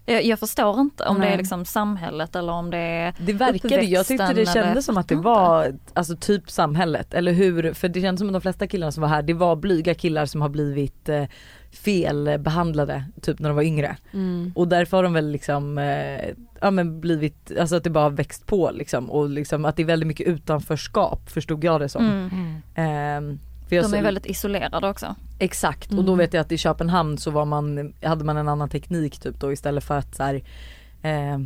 Jag, jag förstår inte om det Nej. är liksom samhället eller om det är Det verkade, jag tyckte det kändes som att det var alltså typ samhället, eller hur? För det kändes som att de flesta killarna som var här, det var blyga killar som har blivit eh, felbehandlade typ när de var yngre. Mm. Och därför har de väl liksom, eh, ja men blivit, alltså att det bara har växt på liksom och liksom att det är väldigt mycket utanförskap förstod jag det som. Mm. Mm. Ehm, för jag De så- är väldigt isolerade också. Exakt och Mm. då vet jag att i Köpenhamn så var man, hade man en annan teknik typ då istället för att så här, eh,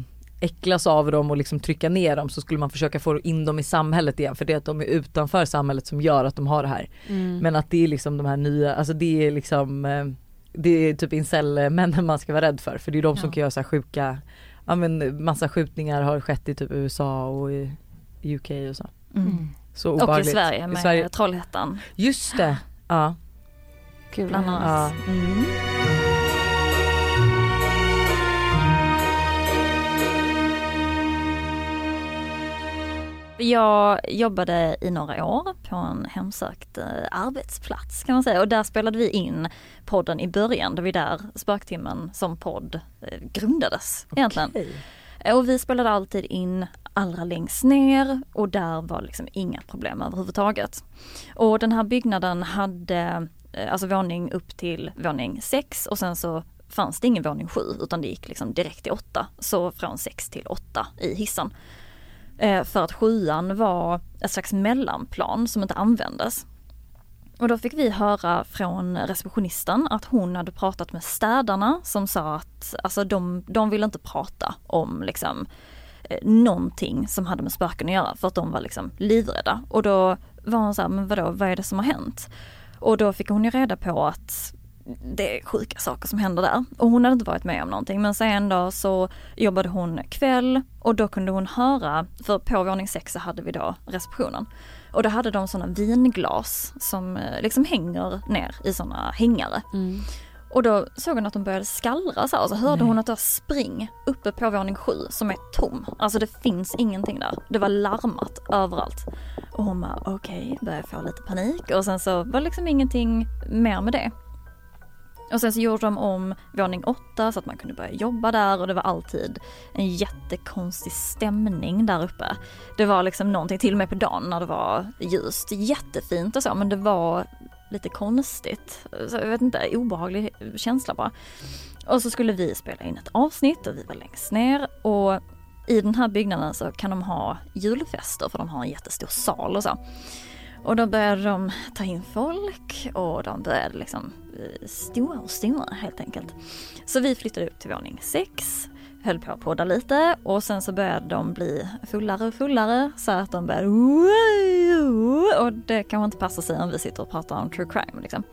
äcklas av dem och liksom trycka ner dem så skulle man försöka få in dem i samhället igen för det är att de är utanför samhället som gör att de har det här. Mm. Men att det är liksom de här nya, alltså det är liksom eh, det är typ incel-männen man ska vara rädd för för det är de som Ja. kan göra så här sjuka, ja men massa skjutningar har skett i typ USA och i UK och så. Mm. Så Och i. Sverige med I Sverige. Trollhättan Just det, ja. Vad annat. ja. Mm. Jag jobbade i några år på en hemsökt eh, arbetsplats kan man säga och där spelade vi in podden i början. Det var där Spöktimmen som podd eh, grundades egentligen. Okej. Eh, Och vi spelade alltid in allra längst ner och där var liksom inga problem överhuvudtaget. Och den här byggnaden hade eh, alltså våning upp till våning 6 och sen så fanns det ingen våning 7 utan det gick liksom direkt till 8. Så från 6 till 8 i hissen. Eh, för att sjuan var ett slags mellanplan som inte användes. Och då fick vi höra från receptionisten att hon hade pratat med städarna som sa att alltså de, de ville inte prata om liksom eh, någonting som hade med spöken att göra för att de var liksom livrädda. Och då var hon så här, men vadå, vad är det som har hänt? Och då fick hon ju reda på att det är sjuka saker som händer där. Och hon hade inte varit med om någonting men sen då så jobbade hon kväll och då kunde hon höra, för på våning sex så hade vi då receptionen. Och då hade de sådana vinglas som eh, liksom hänger ner i sådana hängare. Mm. Och då såg hon att de började skallra så här, och så hörde hon att det var spring uppe på våning sju som är tom. Alltså det finns ingenting där. Det var larmat överallt. Och hon bara okej, okay, började få lite panik och sen så var det liksom ingenting mer med det. Och sen så gjorde de om våning åtta så att man kunde börja jobba där och det var alltid en jättekonstig stämning där uppe. Det var liksom någonting, till och med på dagen när det var ljust, jättefint och så men det var lite konstigt. Så jag vet inte, obehaglig känsla bara. Och så skulle vi spela in ett avsnitt och vi var längst ner och i den här byggnaden så kan de ha julfester för de har en jättestor sal och så. Och då började de ta in folk och de började liksom eh, stora och stora helt enkelt. Så vi flyttade upp till våning sex, höll på att podda lite och sen så började de bli fullare och fullare så att de började och det kanske inte passar sig om vi sitter och pratar om true crime liksom.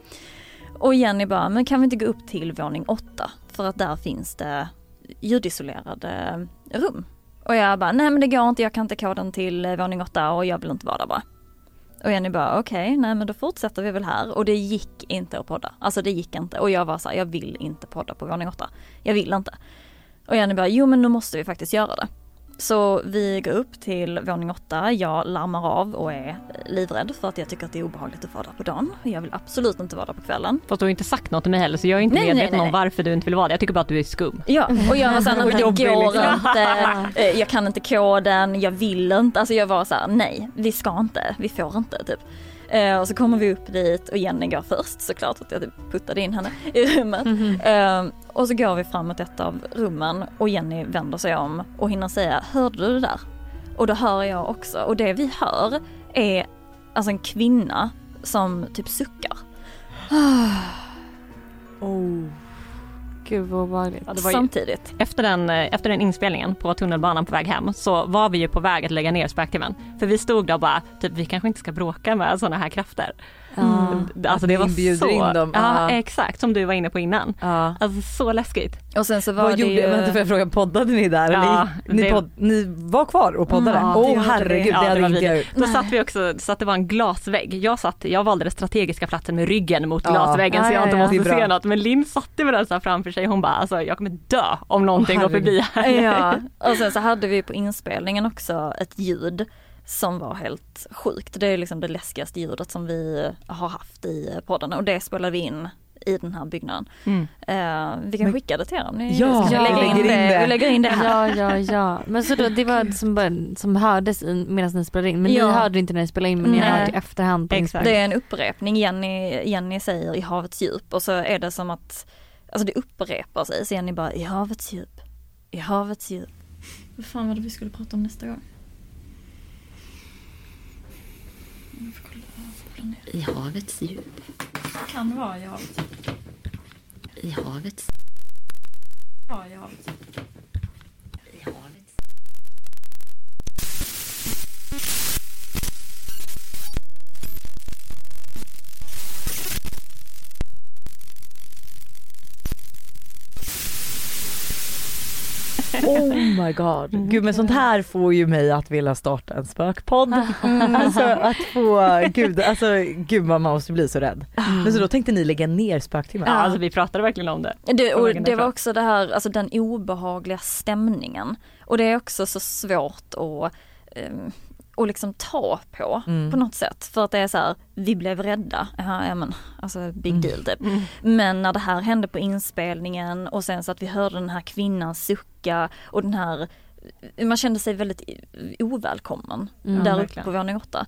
Och Jenny bara, men kan vi inte gå upp till våning åtta? För att där finns det ljudisolerade rum. Och jag bara, nej men det går inte, jag kan inte koden till eh, våning åtta och jag vill inte vara där bara. Och Jenny bara okej, okay, nej men då fortsätter vi väl här och det gick inte att podda. Alltså det gick inte och jag var så här, jag vill inte podda på våning åtta. Jag vill inte. Och Jenny bara, jo men nu måste vi faktiskt göra det. Så vi går upp till våning åtta, jag larmar av och är livrädd för att jag tycker att det är obehagligt att vara där på dagen. Jag vill absolut inte vara där på kvällen. Fast du har inte sagt något till mig heller så jag är inte nej, medveten nej, nej, om varför du inte vill vara där. Jag tycker bara att du är skum. Ja, och jag var såhär, det går liksom. inte, eh, jag kan inte koden, jag vill inte. Alltså jag var såhär, nej vi ska inte, vi får inte typ. Eh, och så kommer vi upp dit och Jenny går först såklart att jag typ puttade in henne i rummet. Mm -hmm. eh, och så går vi fram mot ett av rummen och Jenny vänder sig om och hinner säga, hörde du det där? Och då hör jag också och det vi hör är alltså en kvinna som typ suckar. oh. Gud vad obehagligt. Ja, Samtidigt. Efter den, eh, efter den inspelningen på tunnelbanan på väg hem så var vi ju på väg att lägga ner spöktimmen. För vi stod där och bara, typ vi kanske inte ska bråka med sådana här krafter. Mm. Alltså det var så, in dem. Ja, exakt som du var inne på innan. Ja. Alltså så läskigt. Och sen så var Vad det gjorde, ju... vänta får jag fråga, poddade ni där? Ja, ni, ni, podd, ni var kvar och poddade? Åh mm, oh, herregud, det, ja, det hade inte jag Då satt vi också, så att det var en glasvägg. Jag, satt, jag valde den strategiska platsen med ryggen mot ja. glasväggen så jag inte måste se något. Men Linn satte med den så framför sig, hon bara alltså jag kommer dö om någonting oh, går förbi här. Ja, och sen så hade vi på inspelningen också ett ljud som var helt sjukt. Det är liksom det läskigaste ljudet som vi har haft i podden och det spelade vi in i den här byggnaden. Mm. Uh, vi kan Men, skicka det till er om ni ja, ska lägga in, det. det. Vi lägger in det här. Ja, ja, ja. Men så då, det var som, bara, som hördes medan ni spelade in. Men ja. ni hörde inte när ni spelade in men ni hörde i efterhand. På Exakt. Det är en upprepning. Jenny, Jenny säger i havets djup och så är det som att, alltså det upprepar sig. Så Jenny bara i havets djup, i havets djup. Vad fan var det vi skulle prata om nästa gång? I havets djup. Kan vara i havets djup. I havets Ja, i havets djup. Oh my god. Mm. Gud men sånt här får ju mig att vilja starta en spökpodd. Mm. Alltså att få, gud, alltså gud man måste bli så rädd. Mm. Men så då tänkte ni lägga ner spöktimmen? Ja alltså vi pratade verkligen om det. Det, och det var också det här, alltså den obehagliga stämningen. Och det är också så svårt att um, och liksom ta på mm. på något sätt. För att det är så här, vi blev rädda, ja, ja men alltså big mm. deal typ. Mm. Men när det här hände på inspelningen och sen så att vi hörde den här kvinnan sucka och den här man kände sig väldigt ovälkommen mm, där uppe på våning åtta.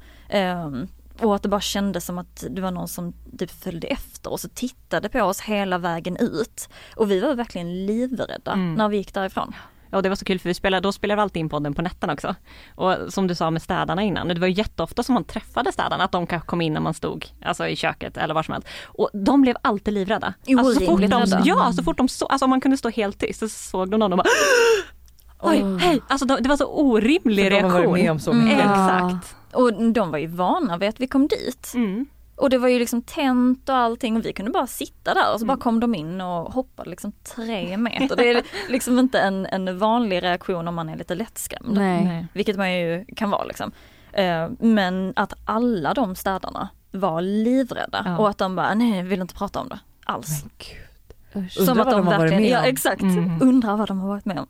Um, och att det bara kändes som att det var någon som typ följde efter oss och tittade på oss hela vägen ut. Och vi var verkligen livrädda mm. när vi gick därifrån. Ja det var så kul för vi spelade, då spelade vi alltid in podden på nätterna också. Och som du sa med städarna innan, det var ju jätteofta som man träffade städarna, att de kanske kom in när man stod alltså i köket eller var som helst. Och de blev alltid livrädda. Alltså, så fort de, ja, så fort de såg, alltså om man kunde stå helt tyst så såg de någon och bara Oj, oh. hej! Alltså det var så orimlig reaktion. De med om så mycket. Mm. Exakt. Och de var ju vana vid att vi kom dit. Mm. Och det var ju liksom tänt och allting och vi kunde bara sitta där och så bara Mm. kom de in och hoppade liksom tre meter. Det är liksom inte en, en vanlig reaktion om man är lite lättskrämd. Nej. Vilket man ju kan vara liksom. Eh, Men att alla de städarna var livrädda Ja. och att de bara, nej jag vill inte prata om det alls. Men gud. Usch. Undrar vad de har varit med ja om. exakt, Mm. undrar vad de har varit med om.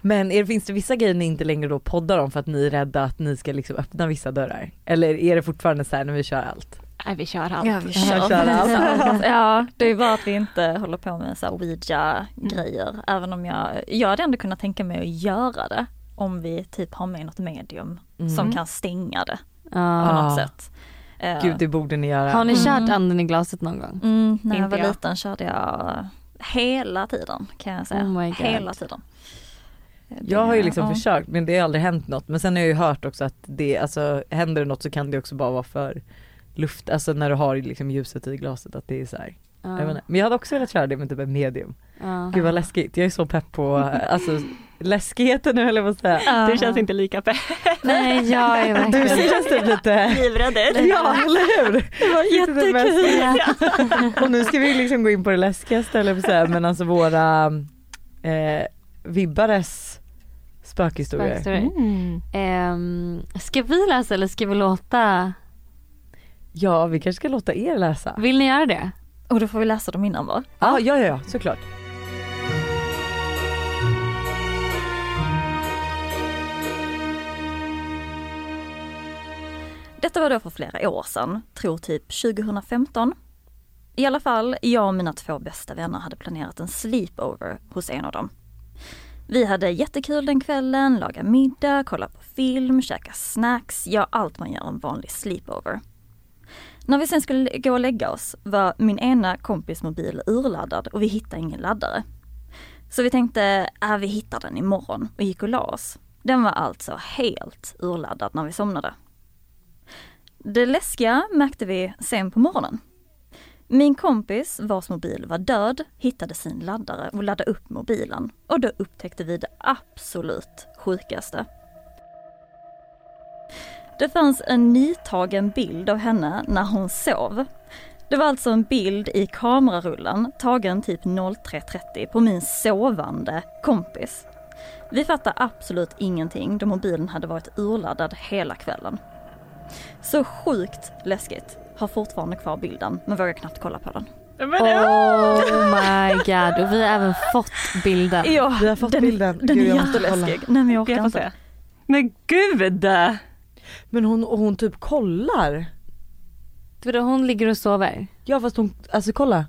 Men är, finns det vissa grejer ni inte längre då poddar om för att ni är rädda att ni ska liksom öppna vissa dörrar? Eller är det fortfarande så här när vi kör allt? Nej, vi kör allt. Ja, vi kör kör. allt. ja, det är bara att vi inte håller på med så här ouija-grejer. Även om jag, jag hade ändå kunnat tänka mig att göra det. Om vi typ har med något medium som Mm. kan stänga det på Ja. något Ah. sätt. Eh, Gud det borde ni göra. Har ni Mm. kört anden i glaset någon gång? mm, när jag Inte var jag. liten körde jag hela tiden kan jag säga. Oh hela tiden. Det- Jag har ju liksom ja. försökt men det har aldrig hänt något. Men sen har jag ju hört också att det, alltså händer det något så kan det också bara vara för luft, alltså när du har liksom ljuset i glaset att det är så här. Ja. Jag. Men jag hade också velat köra det med typ en medium. Ja. Gud vad läskigt, jag är så pepp på, alltså läskigheten nu på att säga. Ja. Du känns inte lika pepp. Nej jag är Du verkligen känns typ lite, Livrädd. ja eller hur? Det var jättekul. Och nu ska vi liksom gå in på det läskigaste eller att säga, men alltså våra eh, vibbares spökhistorier. Spökhistorier. Mm. Ehm, ska vi läsa eller ska vi låta? Ja vi kanske ska låta er läsa. Vill ni göra det? Och då får vi läsa dem innan va? Ja ja ja, såklart. Detta var då för flera år sedan, tror typ 2015. I alla fall, jag och mina två bästa vänner hade planerat en sleepover hos en av dem. Vi hade jättekul den kvällen, laga middag, kolla på film, käka snacks, ja allt man gör en vanlig sleepover. När vi sen skulle gå och lägga oss var min ena kompis mobil urladdad och vi hittade ingen laddare. Så vi tänkte, äh, vi hittar den imorgon och gick och la oss. Den var alltså helt urladdad när vi somnade. Det läskiga märkte vi sen på morgonen. Min kompis, vars mobil var död, hittade sin laddare och laddade upp mobilen. Och då upptäckte vi det absolut sjukaste. Det fanns en nytagen bild av henne när hon sov. Det var alltså en bild i kamerarullen tagen typ 03.30 på min sovande kompis. Vi fattade absolut ingenting då mobilen hade varit urladdad hela kvällen. Så sjukt läskigt. Har fortfarande kvar bilden men vågar knappt kolla på den. Oh my god och vi har även fått bilden. Ja, Vi har fått den, bilden. Den Gud, är jätteläskig. Nej men jag orkar Jag inte. Men gud! Men hon, och hon typ kollar. För då hon ligger och sover. Ja fast hon, alltså kolla.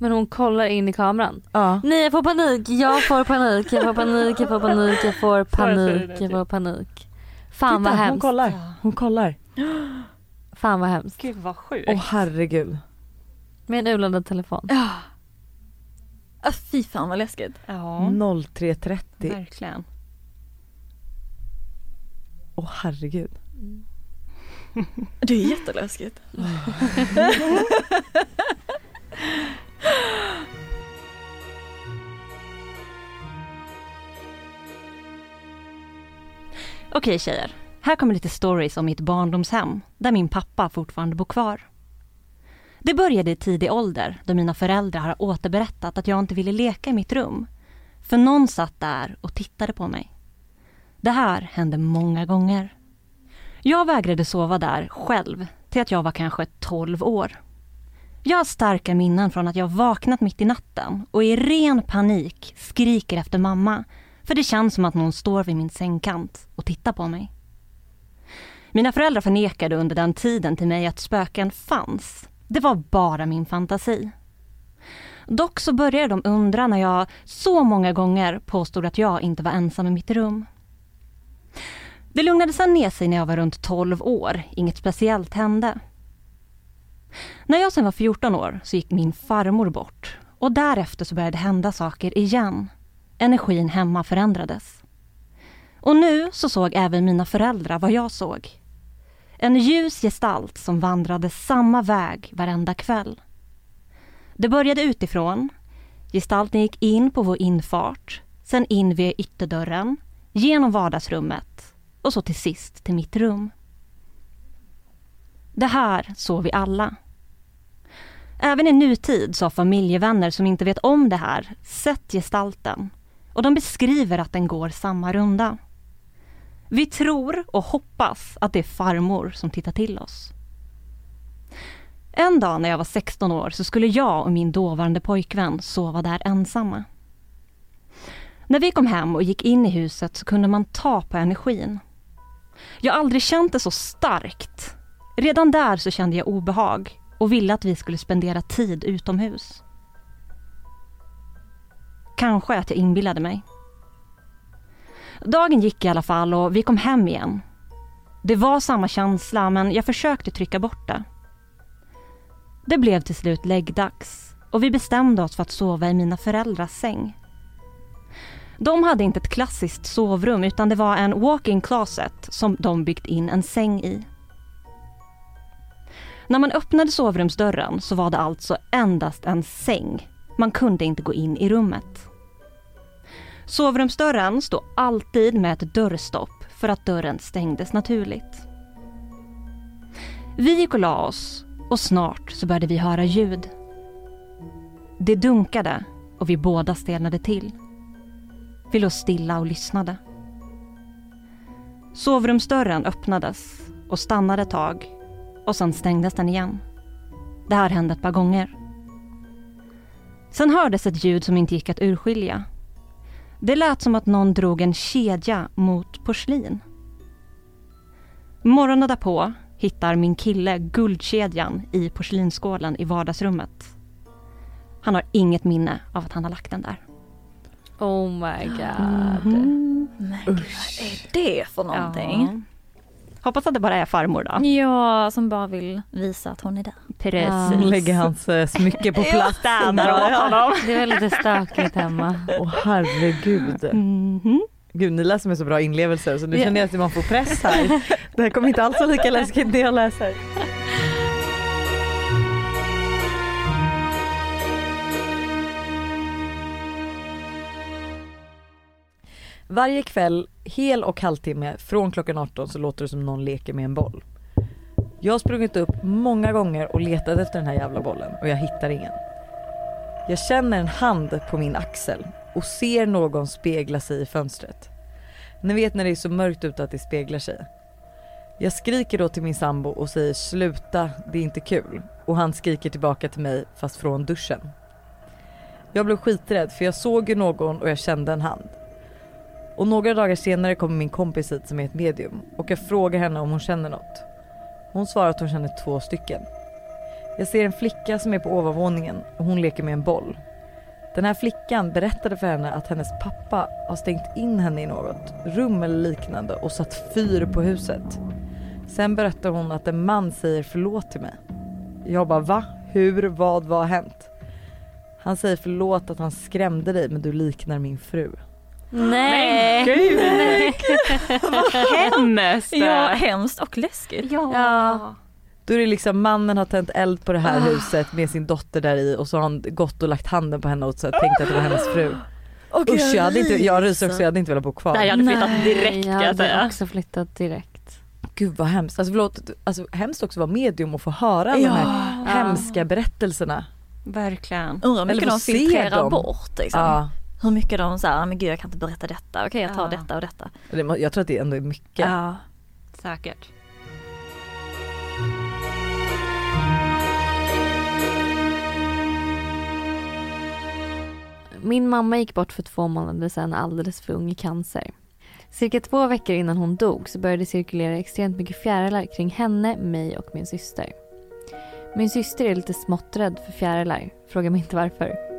Men hon kollar in i kameran. Ja. Nej jag får panik, jag får panik, jag får panik, jag får panik, jag får panik, jag får panik. Fan vad Titta, hon hemskt. kollar. Hon kollar. Fan vad hemskt. Gud vad sjukt. Åh herregud. Med en urladdad telefon. Ja. Ah, fy fan vad läskigt. Ja, 03.30. verkligen. Åh herregud. Det är jätteläskigt. Okej tjejer, här kommer lite stories om mitt barndomshem där min pappa fortfarande bor kvar. Det började i tidig ålder då mina föräldrar har återberättat att jag inte ville leka i mitt rum. För någon satt där och tittade på mig. Det här hände många gånger. Jag vägrade sova där själv till att jag var kanske 12 år. Jag har starka minnen från att jag vaknat mitt i natten och i ren panik skriker efter mamma för det känns som att någon står vid min sängkant och tittar på mig. Mina föräldrar förnekade under den tiden till mig att spöken fanns. Det var bara min fantasi. Dock så började de undra när jag så många gånger påstod att jag inte var ensam i mitt rum. Det lugnade sedan ner sig när jag var runt 12 år. Inget speciellt hände. När jag sen var 14 år så gick min farmor bort och därefter så började det hända saker igen. Energin hemma förändrades. Och nu så såg även mina föräldrar vad jag såg. En ljus gestalt som vandrade samma väg varenda kväll. Det började utifrån. Gestalten gick in på vår infart, sen in via ytterdörren, genom vardagsrummet och så till sist till mitt rum. Det här såg vi alla. Även i nutid så har familjevänner som inte vet om det här sett gestalten och de beskriver att den går samma runda. Vi tror och hoppas att det är farmor som tittar till oss. En dag när jag var 16 år så skulle jag och min dåvarande pojkvän sova där ensamma. När vi kom hem och gick in i huset så kunde man ta på energin. Jag har aldrig känt det så starkt. Redan där så kände jag obehag och ville att vi skulle spendera tid utomhus. Kanske att jag inbillade mig. Dagen gick i alla fall och vi kom hem igen. Det var samma känsla men jag försökte trycka bort det. Det blev till slut läggdags och vi bestämde oss för att sova i mina föräldrars säng. De hade inte ett klassiskt sovrum utan det var en walk-in closet som de byggt in en säng i. När man öppnade sovrumsdörren så var det alltså endast en säng. Man kunde inte gå in i rummet. Sovrumsdörren stod alltid med ett dörrstopp för att dörren stängdes naturligt. Vi gick och la oss och snart så började vi höra ljud. Det dunkade och vi båda stelnade till. Vi låg stilla och lyssnade. Sovrumsdörren öppnades och stannade ett tag och sen stängdes den igen. Det här hände ett par gånger. Sen hördes ett ljud som inte gick att urskilja. Det lät som att någon drog en kedja mot porslin. Morgonen därpå hittar min kille guldkedjan i porslinsskålen i vardagsrummet. Han har inget minne av att han har lagt den där. Oh my god. Men gud, vad är det för någonting? Ja. Hoppas att det bara är farmor då. Ja, som bara vill visa att hon är där. Precis. Hon lägger hans eh, smycke på plats. Städar åt honom. Det är lite stökigt hemma. Åh herregud. Mhm. Gud ni läser med så bra inlevelser så nu Ja. känner jag att man får press här. Det här kommer inte alls vara lika läskigt när jag läser. Varje kväll, hel och halvtimme från klockan 18 så låter det som någon leker med en boll. Jag har sprungit upp många gånger och letat efter den här jävla bollen och jag hittar ingen. Jag känner en hand på min axel och ser någon spegla sig i fönstret. Ni vet när det är så mörkt ute att det speglar sig. Jag skriker då till min sambo och säger sluta, det är inte kul. Och han skriker tillbaka till mig fast från duschen. Jag blev skiträdd för jag såg ju någon och jag kände en hand. Och några dagar senare kommer min kompis hit som är ett medium och jag frågar henne om hon känner något. Hon svarar att hon känner två stycken. Jag ser en flicka som är på ovanvåningen och hon leker med en boll. Den här flickan berättade för henne att hennes pappa har stängt in henne i något rum eller liknande och satt fyr på huset. Sen berättar hon att en man säger förlåt till mig. Jag bara va? Hur? Vad? Vad har hänt? Han säger förlåt att han skrämde dig men du liknar min fru. Nej! Hemskt! Ja, hemskt och läskigt. Ja. Ja. Då är det liksom mannen har tänt eld på det här huset med sin dotter där i och så har han gått och lagt handen på henne och så tänkt att det var hennes fru. Usch jag hade inte, jag ryser också, jag hade inte velat bo kvar. Nej jag hade flyttat Nej, direkt jag jag hade säga. också flyttat direkt. Gud vad hemskt, alltså förlåt, alltså hemskt också att vara medium och få höra alla de här hemska berättelserna. Verkligen. Undrar hur mycket de se filtrerar dem. bort liksom. Ja, Hur mycket de säger, men gud jag kan inte berätta detta, okej jag tar Ja. detta och detta. jag tror att det ändå är mycket. Ja. Säkert. Min mamma gick bort för två månader sedan alldeles för ung i cancer. Cirka två veckor innan hon dog så började det cirkulera extremt mycket fjärilar kring henne, mig och min syster. Min syster är lite smått rädd för fjärilar. Fråga mig inte varför.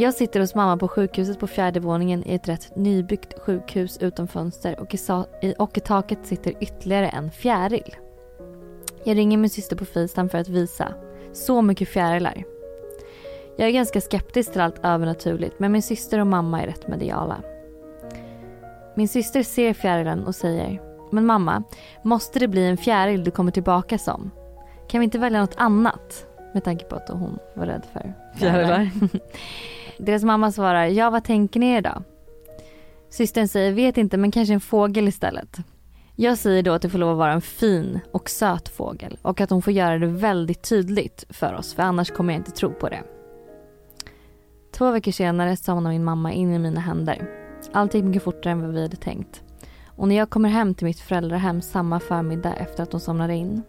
Jag sitter hos mamma på sjukhuset på fjärde våningen i ett rätt nybyggt sjukhus utan fönster och i, sa- och i taket sitter ytterligare en fjäril. Jag ringer min syster på Facetime för att visa. Så mycket fjärilar. Jag är ganska skeptisk till allt övernaturligt men min syster och mamma är rätt mediala. Min syster ser fjärilen och säger Men mamma, måste det bli en fjäril du kommer tillbaka som? Kan vi inte välja något annat? Med tanke på att hon var rädd för Fjärilar. Deras mamma svarar Ja vad tänker ni er då? Systern säger Vet inte men kanske en fågel istället. Jag säger då att det får lov att vara en fin och söt fågel och att hon får göra det väldigt tydligt för oss för annars kommer jag inte tro på det. Två veckor senare somnar min mamma in i mina händer. Allt gick mycket fortare än vad vi hade tänkt. Och när jag kommer hem till mitt föräldrahem samma förmiddag efter att hon somnade in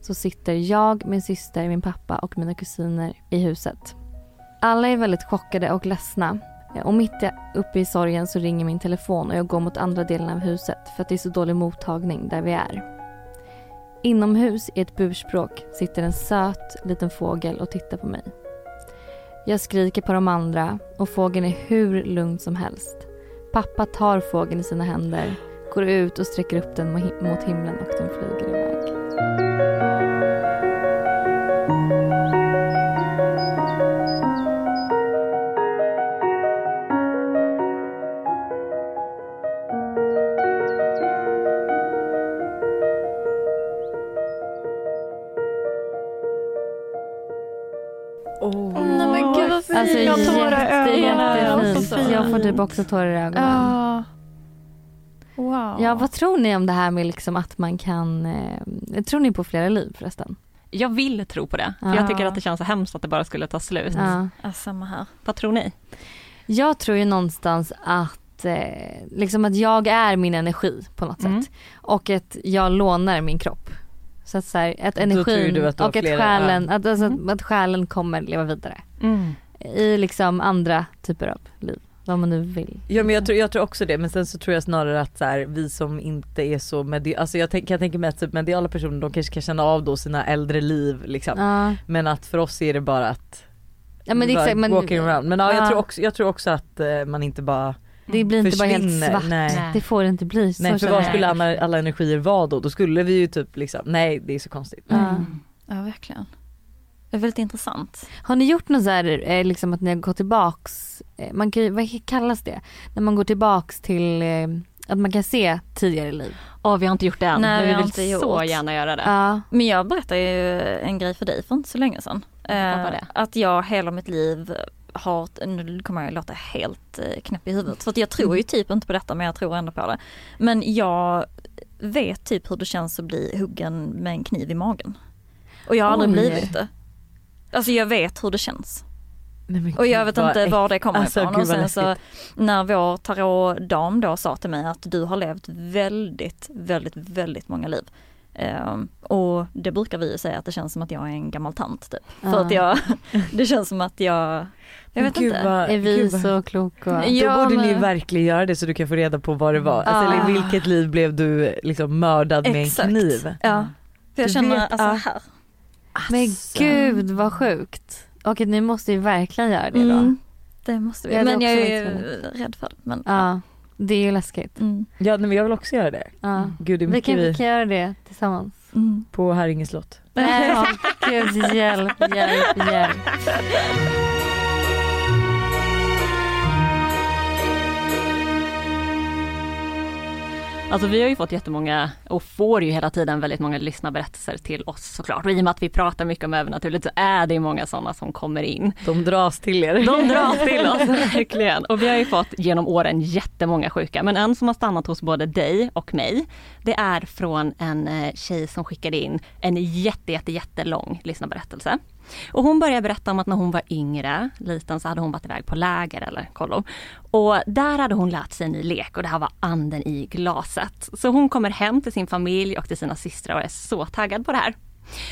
så sitter jag, min syster, min pappa och mina kusiner i huset. Alla är väldigt chockade och ledsna eh, och mitt uppe i sorgen så ringer min telefon och jag går mot andra delen av huset för att det är så dålig mottagning där vi är. Inomhus i ett burspråk sitter en söt liten fågel och tittar på mig. Jag skriker på de andra och fågeln är hur lugn som helst. Pappa tar fågeln i sina händer, går ut och sträcker upp den mot himlen och den flyger iväg. Fint. Alltså jag har tårar i ögonen. Jag får typ också tårar i ögonen. Ja. Wow. Ja, vad tror ni om det här med liksom att man kan... Eh, tror ni på flera liv förresten? Jag vill tro på det, för Ja. jag tycker att det känns så hemskt att det bara skulle ta slut. Ja. Ja, samma här. Vad tror ni? Jag tror ju någonstans att, eh, liksom att jag är min energi på något Mm. sätt. Och att jag lånar min kropp. Så att så här, att energin och att själen, att, alltså, Mm. att själen kommer leva vidare. Mm. I liksom andra typer av liv. Vad man nu vill. Ja men jag tror, jag tror också det men sen så tror jag snarare att så här, vi som inte är så medi- alltså jag tänk, kan tänka mig att typ mediala personer de kanske kan känna av då sina äldre liv liksom. Ja, Men att för oss är det bara att ja men det exakt. Men, walking around. Men ja, Ja. jag, tror också, jag tror också att eh, man inte bara det blir inte bara helt försvinner. svart. Nej. Det får inte bli så. Nej för vad jag. skulle alla, alla energier vara då? Då skulle vi ju typ liksom, nej det är så konstigt. Mm. Ja, verkligen. Det är väldigt intressant. Har ni gjort något så här, eh, liksom att ni har gått tillbaks, eh, man kan, vad kallas det? När man går tillbaks till, eh, att man kan se tidigare liv. Åh, vi har inte gjort det än, Nej, men vi vi vill inte så gjort. gärna göra det. Ja. Men jag berättade ju en grej för dig för inte så länge sedan. Vad var det? Att jag hela mitt liv har, nu kommer jag låta helt eh, knäpp i huvudet. För att jag tror ju typ inte på detta men jag tror ändå på det. Men jag vet typ hur det känns att bli huggen med en kniv i magen. Och jag har aldrig Oj. blivit det. Alltså jag vet hur det känns. Nej, men Och jag vet inte var det kommer Alltså, ifrån. gud, Och sen så när vår tarotdam då sa till mig att du har levt väldigt, väldigt, väldigt många liv. Ehm, och det brukar vi ju säga att det känns som att jag är en gammal tant typ. För Ja. att jag, det känns som att jag, jag vet Gud, inte. vad- Är vi gud, så kloka? Ja, Då borde ni men- verkligen göra det så du kan få reda på vad det var. Alltså, Ah. eller i vilket liv blev du liksom mördad med en Exakt. kniv? Ja, för jag Du känner vet, alltså ja. Här. Men Alltså. gud vad sjukt. Och att ni måste ju verkligen göra det då. Mm, det måste vi. Jag Men jag är ju rädd för det. Men, Ja, det är ju läskigt. Mm, Ja nej, men jag vill också göra det. Ja. Gud det Vi kan, vi, kan göra det tillsammans. mm. på Haringe slott. Ja, gud hjälp, hjälp, hjälp. Alltså vi har ju fått jättemånga och får ju hela tiden väldigt många lyssnarberättelser till oss såklart. Och i och med att vi pratar mycket om övernaturligt så är det ju många sådana som kommer in. De dras till er. De dras till oss, verkligen. Och vi har ju fått genom åren jättemånga sjuka, men en som har stannat hos både dig och mig, det är från en eh, tjej som skickade in en jätte, jätte, jättelång lyssnarberättelse. Och hon började berätta om att när hon var yngre, liten, så hade hon varit iväg på läger eller kollo. Och där hade hon lärt sig en ny lek och det här var anden i glaset. Så hon kommer hem till sin familj och till sina systrar och är så taggad på det här.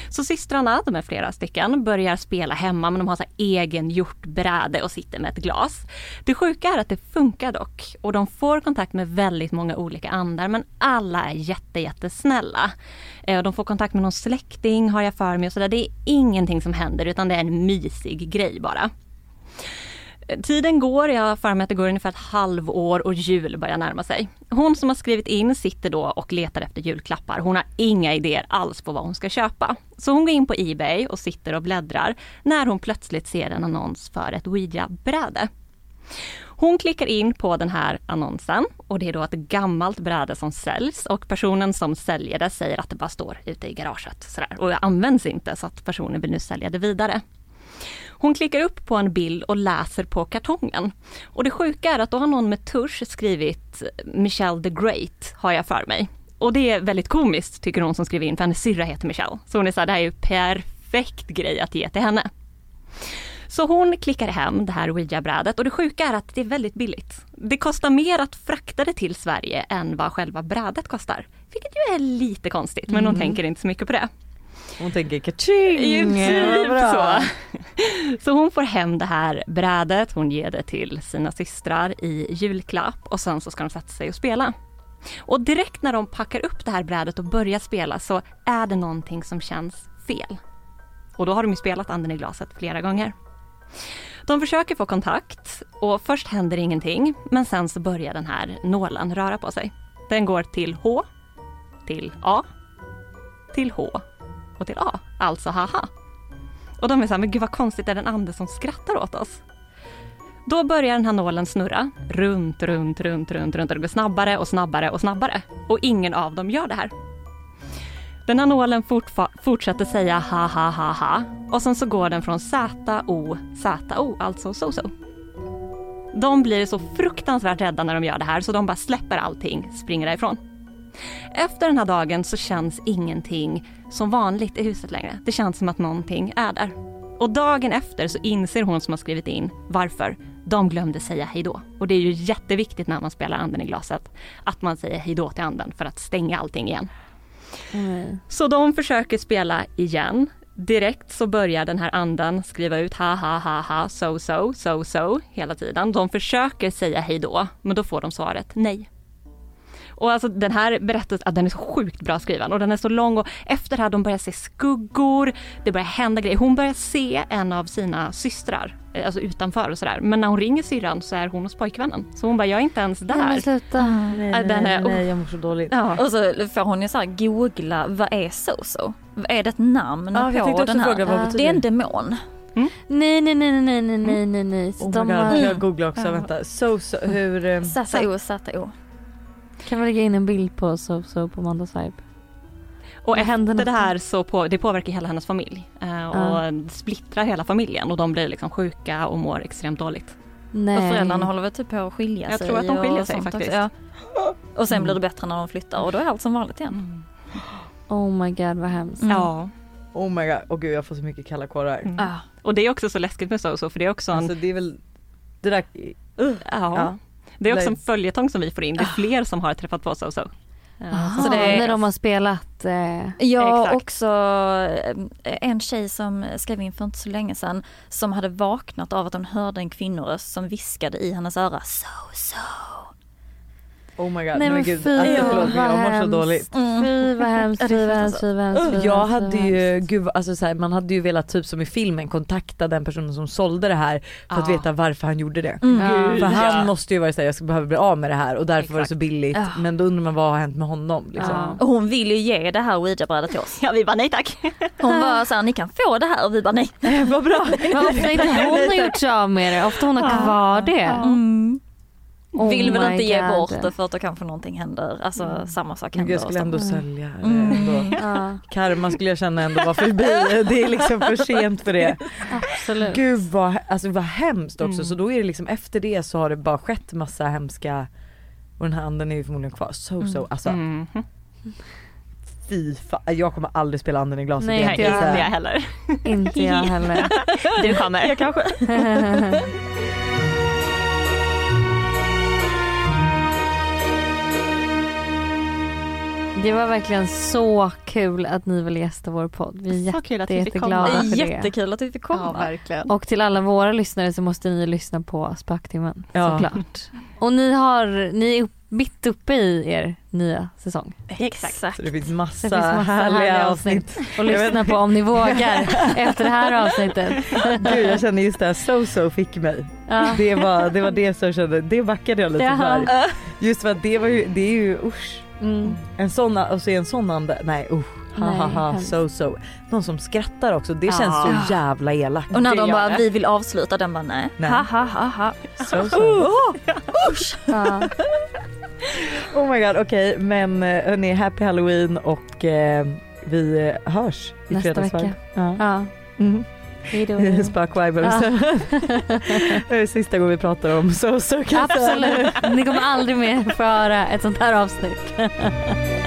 Så systrarna, de är flera stycken, börjar spela hemma men de har så egen gjort bräde och sitter med ett glas. Det sjuka är att det funkar dock och de får kontakt med väldigt många olika andar men alla är jätte, jättesnälla. Eh, de får kontakt med någon släkting har jag för mig och sådär. Det är ingenting som händer utan det är en mysig grej bara. Tiden går, jag har för mig att det går ungefär ett halvår och jul börjar närma sig. Hon som har skrivit in sitter då och letar efter julklappar. Hon har inga idéer alls på vad hon ska köpa. Så hon går in på Ebay och sitter och bläddrar när hon plötsligt ser en annons för ett Ouija-bräde. Hon klickar in på den här annonsen och det är då ett gammalt bräde som säljs och personen som säljer det säger att det bara står ute i garaget sådär och det används inte så att personen vill nu sälja det vidare. Hon klickar upp på en bild och läser på kartongen. Och det sjuka är att då har någon med tusch skrivit Michelle the Great, har jag för mig. Och det är väldigt komiskt tycker hon som skriver in för hennes syrra heter Michelle. Så hon är såhär, det här är ju perfekt grej att ge till henne. Så hon klickar hem det här ouija-brädet och det sjuka är att det är väldigt billigt. Det kostar mer att frakta det till Sverige än vad själva brädet kostar. Vilket ju är lite konstigt men hon tänker inte så mycket på det. Hon tänker kaching! Typ så. Så hon får hem det här brädet, hon ger det till sina systrar i julklapp och sen så ska de sätta sig och spela. Och direkt när de packar upp det här brädet och börjar spela så är det någonting som känns fel. Och då har de ju spelat anden i glaset flera gånger. De försöker få kontakt och först händer ingenting men sen så börjar den här nålen röra på sig. Den går till H, till A, till H och till A, alltså haha. Och de är så här, men gud vad konstigt, är det en ande som skrattar åt oss? Då börjar den här nålen snurra runt, runt, runt, runt, runt och det går snabbare och snabbare och snabbare. Och ingen av dem gör det här. Den här nålen fortsätter säga ha ha ha ha och sen så går den från Z, O, Z, O, alltså so so. De blir så fruktansvärt rädda när de gör det här så de bara släpper allting, springer därifrån. Efter den här dagen så känns ingenting som vanligt i huset längre. Det känns som att någonting är där. Och dagen efter så inser hon som har skrivit in varför de glömde säga hejdå. Och det är ju jätteviktigt när man spelar anden i glaset att man säger hejdå till anden för att stänga allting igen. Nej. Så de försöker spela igen. Direkt så börjar den här anden skriva ut ha ha ha ha so so so so hela tiden. De försöker säga hejdå men då får de svaret nej. Och alltså den här berättelsen, att den är så sjukt bra skriven och den är så lång och efter det här de börjar se skuggor, det börjar hända grejer. Hon börjar se en av sina systrar, eh, alltså utanför och sådär. Men när hon ringer syrran så är hon hos pojkvännen. Så hon bara, jag är inte ens där. Nej men sluta. Nej, nej, den är, nej jag mår så dåligt. Ja. Och så får hon ju såhär googla, vad är Soso? Är det ett namn ah, ja, på den här? Fråga, det är en demon. Mm? Nej, nej, nej, nej, nej, nej, nej. Mm. Oh my God, har... Jag googlar också, mm. vänta. So, so, hur... Um... Z-O, Z-O kan vi lägga in en bild på So So på Mandas vibe? Och händer efter det här så på, det påverkar hela hennes familj eh, och splittrar hela familjen och de blir liksom sjuka och mår extremt dåligt. Nej. Och föräldrarna håller väl typ på att skilja Jag sig. tror att de skiljer och sig faktiskt. Ja. Och sen blir det bättre när de flyttar och då är allt som vanligt igen. Oh my god vad hemskt. Mm. Ja. Oh my god, åh gud jag får så mycket kalla kårar. Mm. Ah. Och det är också så läskigt med SoSo för det är också en, Alltså det är väl, det där, ja, ja. Det är också Nej. en följetong som vi får in. Det är fler som har träffat på SoSo. Eh, Aha, Så det är- när de har spelat. Eh, Ja, Exakt. också eh, en tjej som skrev in för inte så länge sedan som hade vaknat av att hon hörde en kvinnoröst som viskade i hennes öra so so. Oh my god, Nej, men men gud, fy, alltså, förlåt vad jag mår så hemskt. dåligt. fy vad hemskt, det är fy vad hemskt, fy vad hemskt. Jag hemskt, hade ju, hemskt. gud, alltså så här, man hade ju velat typ som i filmen kontakta den personen som sålde det här för att Ja. veta varför han gjorde det. Mm. För han Ja. måste ju vara såhär, jag ska behöva bli av med det här och därför var det så Exakt. billigt. Ja. Men då undrar man vad har hänt med honom liksom. Ja. Och hon vill ju ge det här ouija-brädet till oss. Ja vi bara nej tack. Hon var såhär, ni kan få det här och vi bara nej. vad bra! Ofta inte hon har gjort sig av med det, ofta hon har kvar det. Mm. Oh vill väl inte ge God. bort det för att då kanske någonting händer, alltså samma sak Men händer. jag skulle ändå sälja det Mm. ändå. Ja, Karma skulle jag känna ändå var förbi, det är liksom för sent för det. absolut. Gud vad, alltså vad hemskt också Mm. så då är det liksom efter det så har det bara skett massa hemska och den här anden är ju förmodligen kvar. So so, alltså Mm. fy fan. jag kommer aldrig spela anden i glaset Nej, igen. Inte jag. inte jag heller. Inte jag heller. Du kommer. Jag kanske. Det var verkligen så kul att ni ville gästa vår podd. Vi är Så kul att vi fick jätteglada komma. för det. Jättekul att vi fick komma. Ja verkligen. Och till alla våra lyssnare så måste ni lyssna på Spöktimmen Ja. såklart. Och ni har, ni är upp, mitt uppe i er nya säsong. Exakt. Så det finns massa, Det finns massa härliga, härliga avsnitt. Och lyssna på om ni vågar efter det här avsnittet. Gud jag känner just det här so so fick mig. Ja. Det var det, var det som jag kände, det backade jag lite Jaha. för. Just för att det var ju, det är ju usch. Mm. En sån, och är en sån ande, nej usch. Ha ha ha, so so. Någon som skrattar också, det känns Ja. så jävla elakt. Och när de bara, vi vill avsluta, den bara nej. Nej. Ha ha ha ha. So so. Ja. Oh my god okej men eh, hörni happy halloween och eh, vi eh, hörs i Nästa fredagsvibe. vecka. Ja. Ja. Mm. Hejdå. Spökvibers. det är sista gången vi pratar om so so. Absolut. Ni kommer aldrig mer få höra ett sånt här avsnitt.